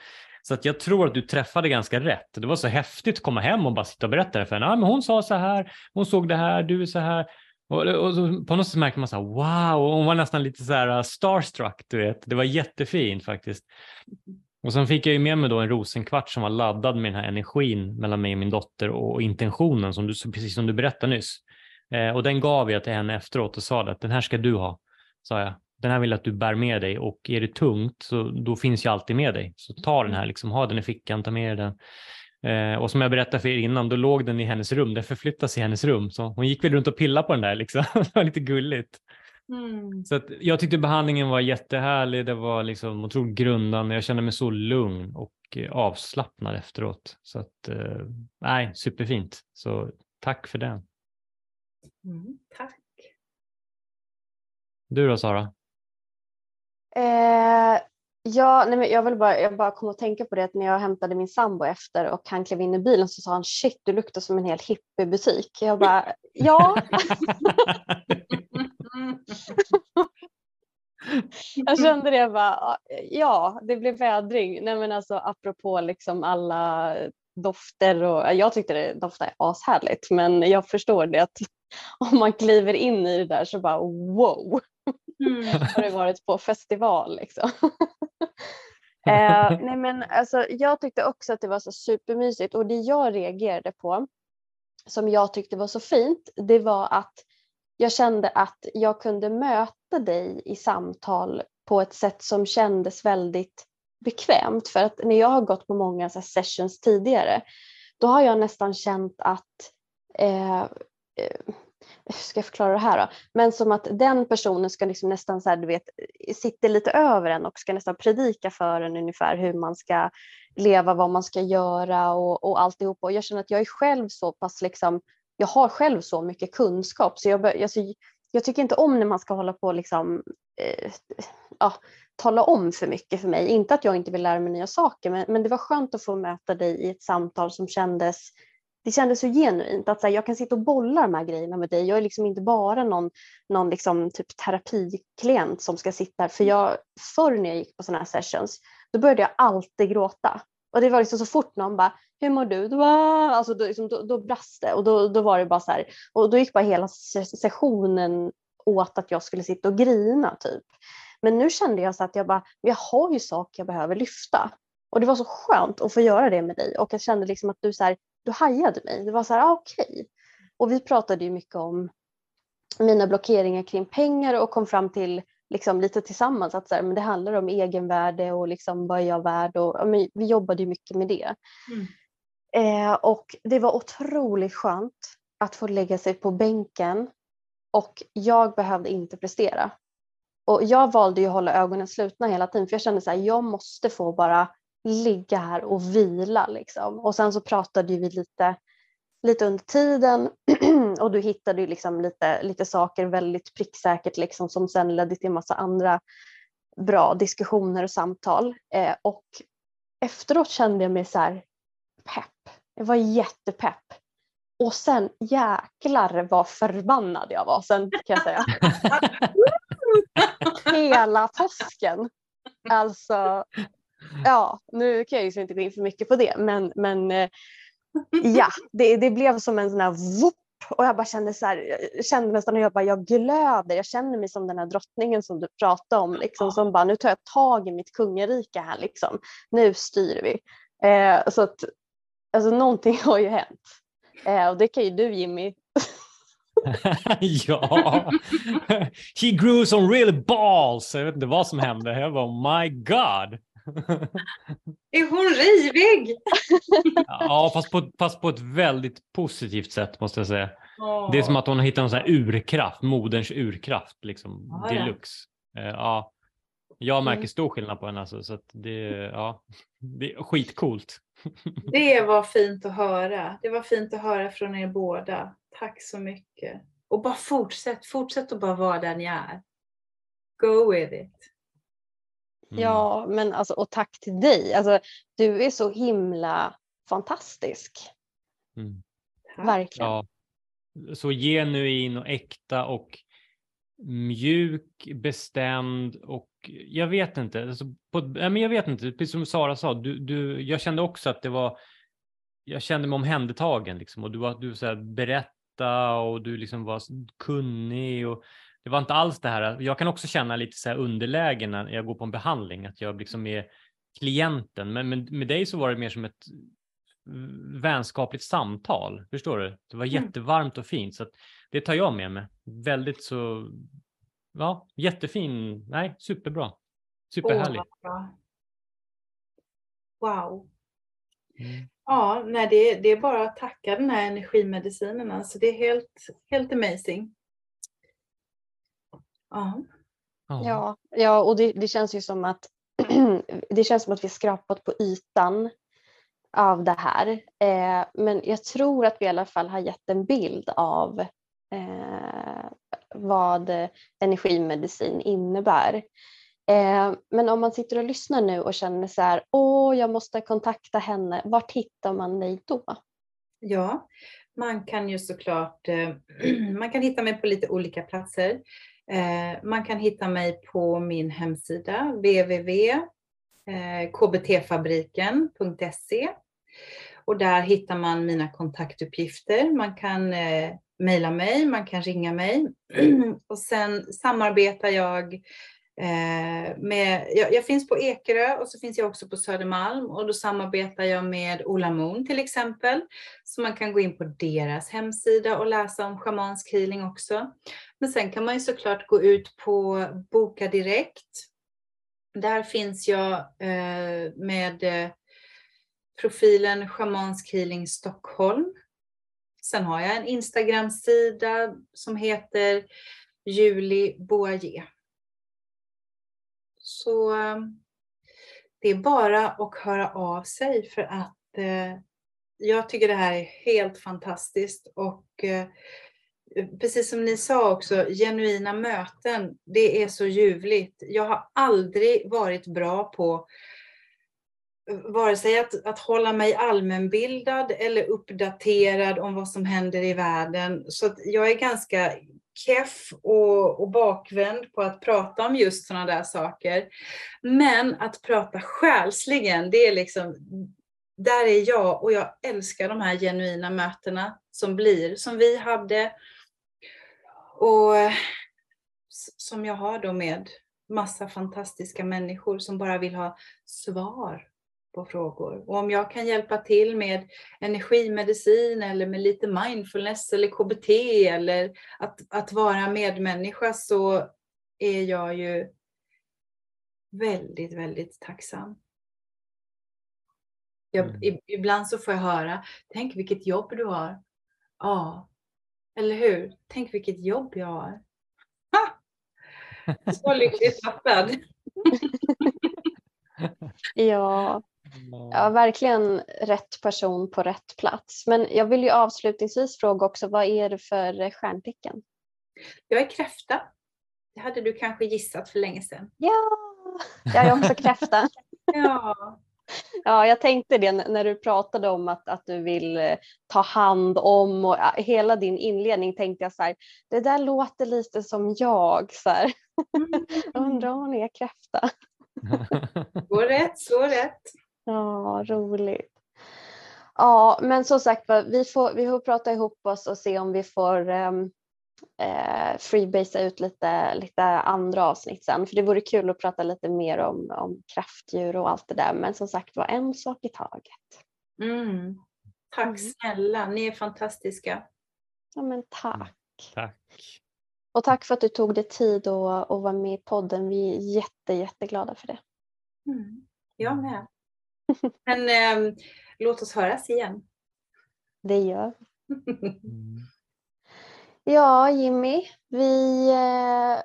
Så att jag tror att du träffade ganska rätt. Det var så häftigt att komma hem och bara sitta och berätta det för henne. Ah, men hon sa så här, hon såg det här, du är så här. Och, och så, på något sätt märkte man så här, wow, och hon var nästan lite så här starstruck, du vet. Det var jättefint faktiskt. Och sen fick jag ju med mig då en rosenkvart som var laddad med den här energin mellan mig och min dotter och intentionen, som du, precis som du berättade nyss. Eh, och den gav jag till henne efteråt och sa att den här ska du ha, sa jag. Den här vill jag att du bär med dig och är det tungt så då finns jag alltid med dig. Så ta den här, liksom, ha den i fickan, ta med dig den. Eh, och som jag berättade för er innan, då låg den i hennes rum, den förflyttas i hennes rum. Så hon gick väl runt och pillade på den där, liksom. [laughs] det var lite gulligt. Mm. Så jag tyckte behandlingen var jättehärlig. Det var liksom otroligt grundande. Jag kände mig så lugn och eh, avslappnad efteråt. Så att, eh, nej, superfint. Så tack för den. Mm, tack. Du då Sara? Eh, Ja, nej men jag, vill bara, jag bara kom att tänka på det att när jag hämtade min sambo efter och han klev in i bilen så sa han shit du luktar som en hel hippiebutik. Jag bara ja. [laughs] [laughs] [laughs] [laughs] jag kände det bara ja det blev vädring. Nej men alltså apropå liksom alla dofter och jag tyckte det doftade ashärligt men jag förstår det att [laughs] om man kliver in i det där så bara wow. Mm. har det varit på festival liksom. [laughs] eh, nej men alltså, jag tyckte också att det var så supermysigt och det jag reagerade på som jag tyckte var så fint det var att jag kände att jag kunde möta dig i samtal på ett sätt som kändes väldigt bekvämt för att när jag har gått på många så sessions tidigare då har jag nästan känt att eh, eh hur ska jag förklara det här då? Men som att den personen ska liksom nästan så här, du vet, sitter lite över en och ska nästan predika för en ungefär hur man ska leva, vad man ska göra och, och alltihop. Och jag känner att jag är själv så pass liksom, jag har själv så mycket kunskap så jag, alltså, jag tycker inte om när man ska hålla på liksom, eh, ja, tala om för mycket för mig. Inte att jag inte vill lära mig nya saker men, men det var skönt att få möta dig i ett samtal som kändes det kändes så genuint att så här, jag kan sitta och bolla de här grejerna med dig. Jag är liksom inte bara någon, någon liksom typ terapiklient som ska sitta här. För jag, förr när jag gick på sådana här sessions, då började jag alltid gråta. Och det var liksom så fort någon bara, hur mår du? Då, alltså, då, liksom, då, då brast det och då, då var det bara så här, och då gick bara hela sessionen åt att jag skulle sitta och grina typ. Men nu kände jag så att jag bara, jag har ju saker jag behöver lyfta. Och det var så skönt att få göra det med dig och jag kände liksom att du så här, du hajade mig. Det var så här, ah, okej. Okay. Och vi pratade ju mycket om mina blockeringar kring pengar och kom fram till liksom lite tillsammans att så här, men det handlar om egenvärde och liksom vad är jag värd och ja, vi jobbade ju mycket med det. Mm. Eh, och det var otroligt skönt att få lägga sig på bänken och jag behövde inte prestera. Och jag valde ju att hålla ögonen slutna hela tiden för jag kände så här, jag måste få bara ligga här och vila liksom. Och sen så pratade vi lite, lite under tiden [clears throat] och du hittade ju liksom lite, lite saker väldigt pricksäkert liksom som sen ledde till massa andra bra diskussioner och samtal. Eh, och efteråt kände jag mig så här pepp. Jag var jättepepp. Och sen jäklar vad förbannad jag var sen kan jag säga. [laughs] Hela påsken. Alltså ja, nu kan jag ju inte gå in för mycket på det, men, men eh, ja, det, det blev som en sån här whoop och jag bara kände så här, jag kände nästan hur jag bara, jag glöder, jag känner mig som den här drottningen som du pratade om, liksom, som bara, nu tar jag tag i mitt kungarike här liksom, nu styr vi. Eh, så att, alltså någonting har ju hänt. Eh, och det kan ju du Jimmy [laughs] ja, he grew some real balls. Jag vet inte vad som hände. Jag bara, oh my god. [laughs] Är hon rivig? ja, fast på, fast på ett väldigt positivt sätt måste jag säga. Oh. Det är som att hon har hittat någon sån här urkraft, moderns urkraft, liksom, oh, deluxe. Ja. Uh, ja. Jag märker mm. stor skillnad på henne, alltså, så det, ja, [laughs] det är skitcoolt. [laughs] det var fint att höra. Det var fint att höra från er båda. Tack så mycket. Och bara fortsätt, fortsätt att bara vara där ni är. Go with it. Mm. Ja, men alltså, och tack till dig. Alltså, du är så himla fantastisk. Mm. Verkligen. Ja. Så genuin och äkta och mjuk, bestämd och jag vet inte. Alltså på, men jag vet inte, precis som Sara sa, du, du, jag kände också att det var, jag kände mig omhändertagen liksom, och du var, du så här, berätta och du liksom var kunnig och det var inte alls det här. Jag kan också känna lite så här underläge när jag går på en behandling, att jag liksom är klienten. Men, men med dig så var det mer som ett vänskapligt samtal. Förstår du? Det var mm. jättevarmt och fint. Så det tar jag med mig. Väldigt så, ja, jättefin, nej, superbra. Superhärlig. Oh, wow. Mm. Ja, nej, det, det är bara att tacka den här energimedicinen. Alltså det är helt, helt amazing. Ja, ja, ja och det, det känns ju som att [clears throat] det känns som att vi skrapat på ytan av det här. Eh, men jag tror att vi i alla fall har gett en bild av eh, vad energimedicin innebär. Eh, men om man sitter och lyssnar nu och känner så här, åh, jag måste kontakta henne, vart hittar man dig då? Ja, man kan ju såklart, eh, [clears throat] man kan hitta mig på lite olika platser. Eh, man kan hitta mig på min hemsida www.kbtfabriken.se eh, och där hittar man mina kontaktuppgifter. Man kan eh, mejla mig, man kan ringa mig [clears throat] och sen samarbetar jag Eh, med, jag, jag, finns på Ekerö och så finns jag också på Södermalm och då samarbetar jag med Ola Moon till exempel. Så man kan gå in på deras hemsida och läsa om schamansk healing också. Men sen kan man ju såklart gå ut på Boka Direkt. Där finns jag eh, med eh, profilen Schamansk healing Stockholm. Sen har jag en Instagram-sida som heter Julie Boajer. Så eh, det är bara att höra av sig för att eh, jag tycker det här är helt fantastiskt och eh, precis som ni sa också, genuina möten, det är så ljuvligt. Jag har aldrig varit bra på vare sig att, att hålla mig allmänbildad eller uppdaterad om vad som händer i världen. Så jag är ganska keff och, och bakvänd på att prata om just sådana där saker. Men att prata själsligen, det är liksom, där är jag och jag älskar de här genuina mötena som blir, som vi hade och som jag har då med massa fantastiska människor som bara vill ha svar på frågor. Och om jag kan hjälpa till med energimedicin eller med lite mindfulness eller KBT eller att, att vara medmänniska så är jag ju väldigt, väldigt tacksam. Jag, mm. Ibland så får jag höra, tänk vilket jobb du har. Ja, eller hur? Tänk vilket jobb jag har. Ha! Så lyckligt lottad. [laughs] ja, Ja, verkligen rätt person på rätt plats. Men jag vill ju avslutningsvis fråga också, vad är det för stjärntecken? Jag är kräfta. Det hade du kanske gissat för länge sedan. Ja, jag är också kräfta. [laughs] ja. Ja, jag tänkte det när du pratade om att, att du vill eh, ta hand om och hela din inledning tänkte jag så här, det där låter lite som jag. Så här. Mm. [laughs] Undrar om hon är kräfta. Så rätt, så rätt. Ja, roligt. Ja, men som sagt vi får, vi får prata ihop oss och se om vi får um, eh, freebasea ut lite, lite andra avsnitt sen. För det vore kul att prata lite mer om, om kraftdjur och allt det där. Men som sagt var, en sak i taget. Mm. Tack mm. snälla, ni är fantastiska. Ja, men tack. Tack. Och tack för att du tog dig tid att vara med i podden. Vi är jätte, jätteglada för det. Mm. Jag med. [laughs] Men eh, låt oss höras igen. Det gör mm. Ja, Jimmy, vi eh,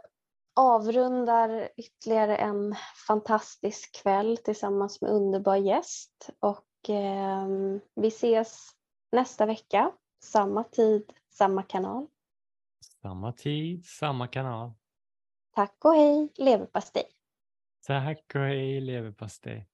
avrundar ytterligare en fantastisk kväll tillsammans med underbar gäst och eh, vi ses nästa vecka. Samma tid, samma kanal. Samma tid, samma kanal. Tack och hej leverpastej. Tack och hej leverpastej.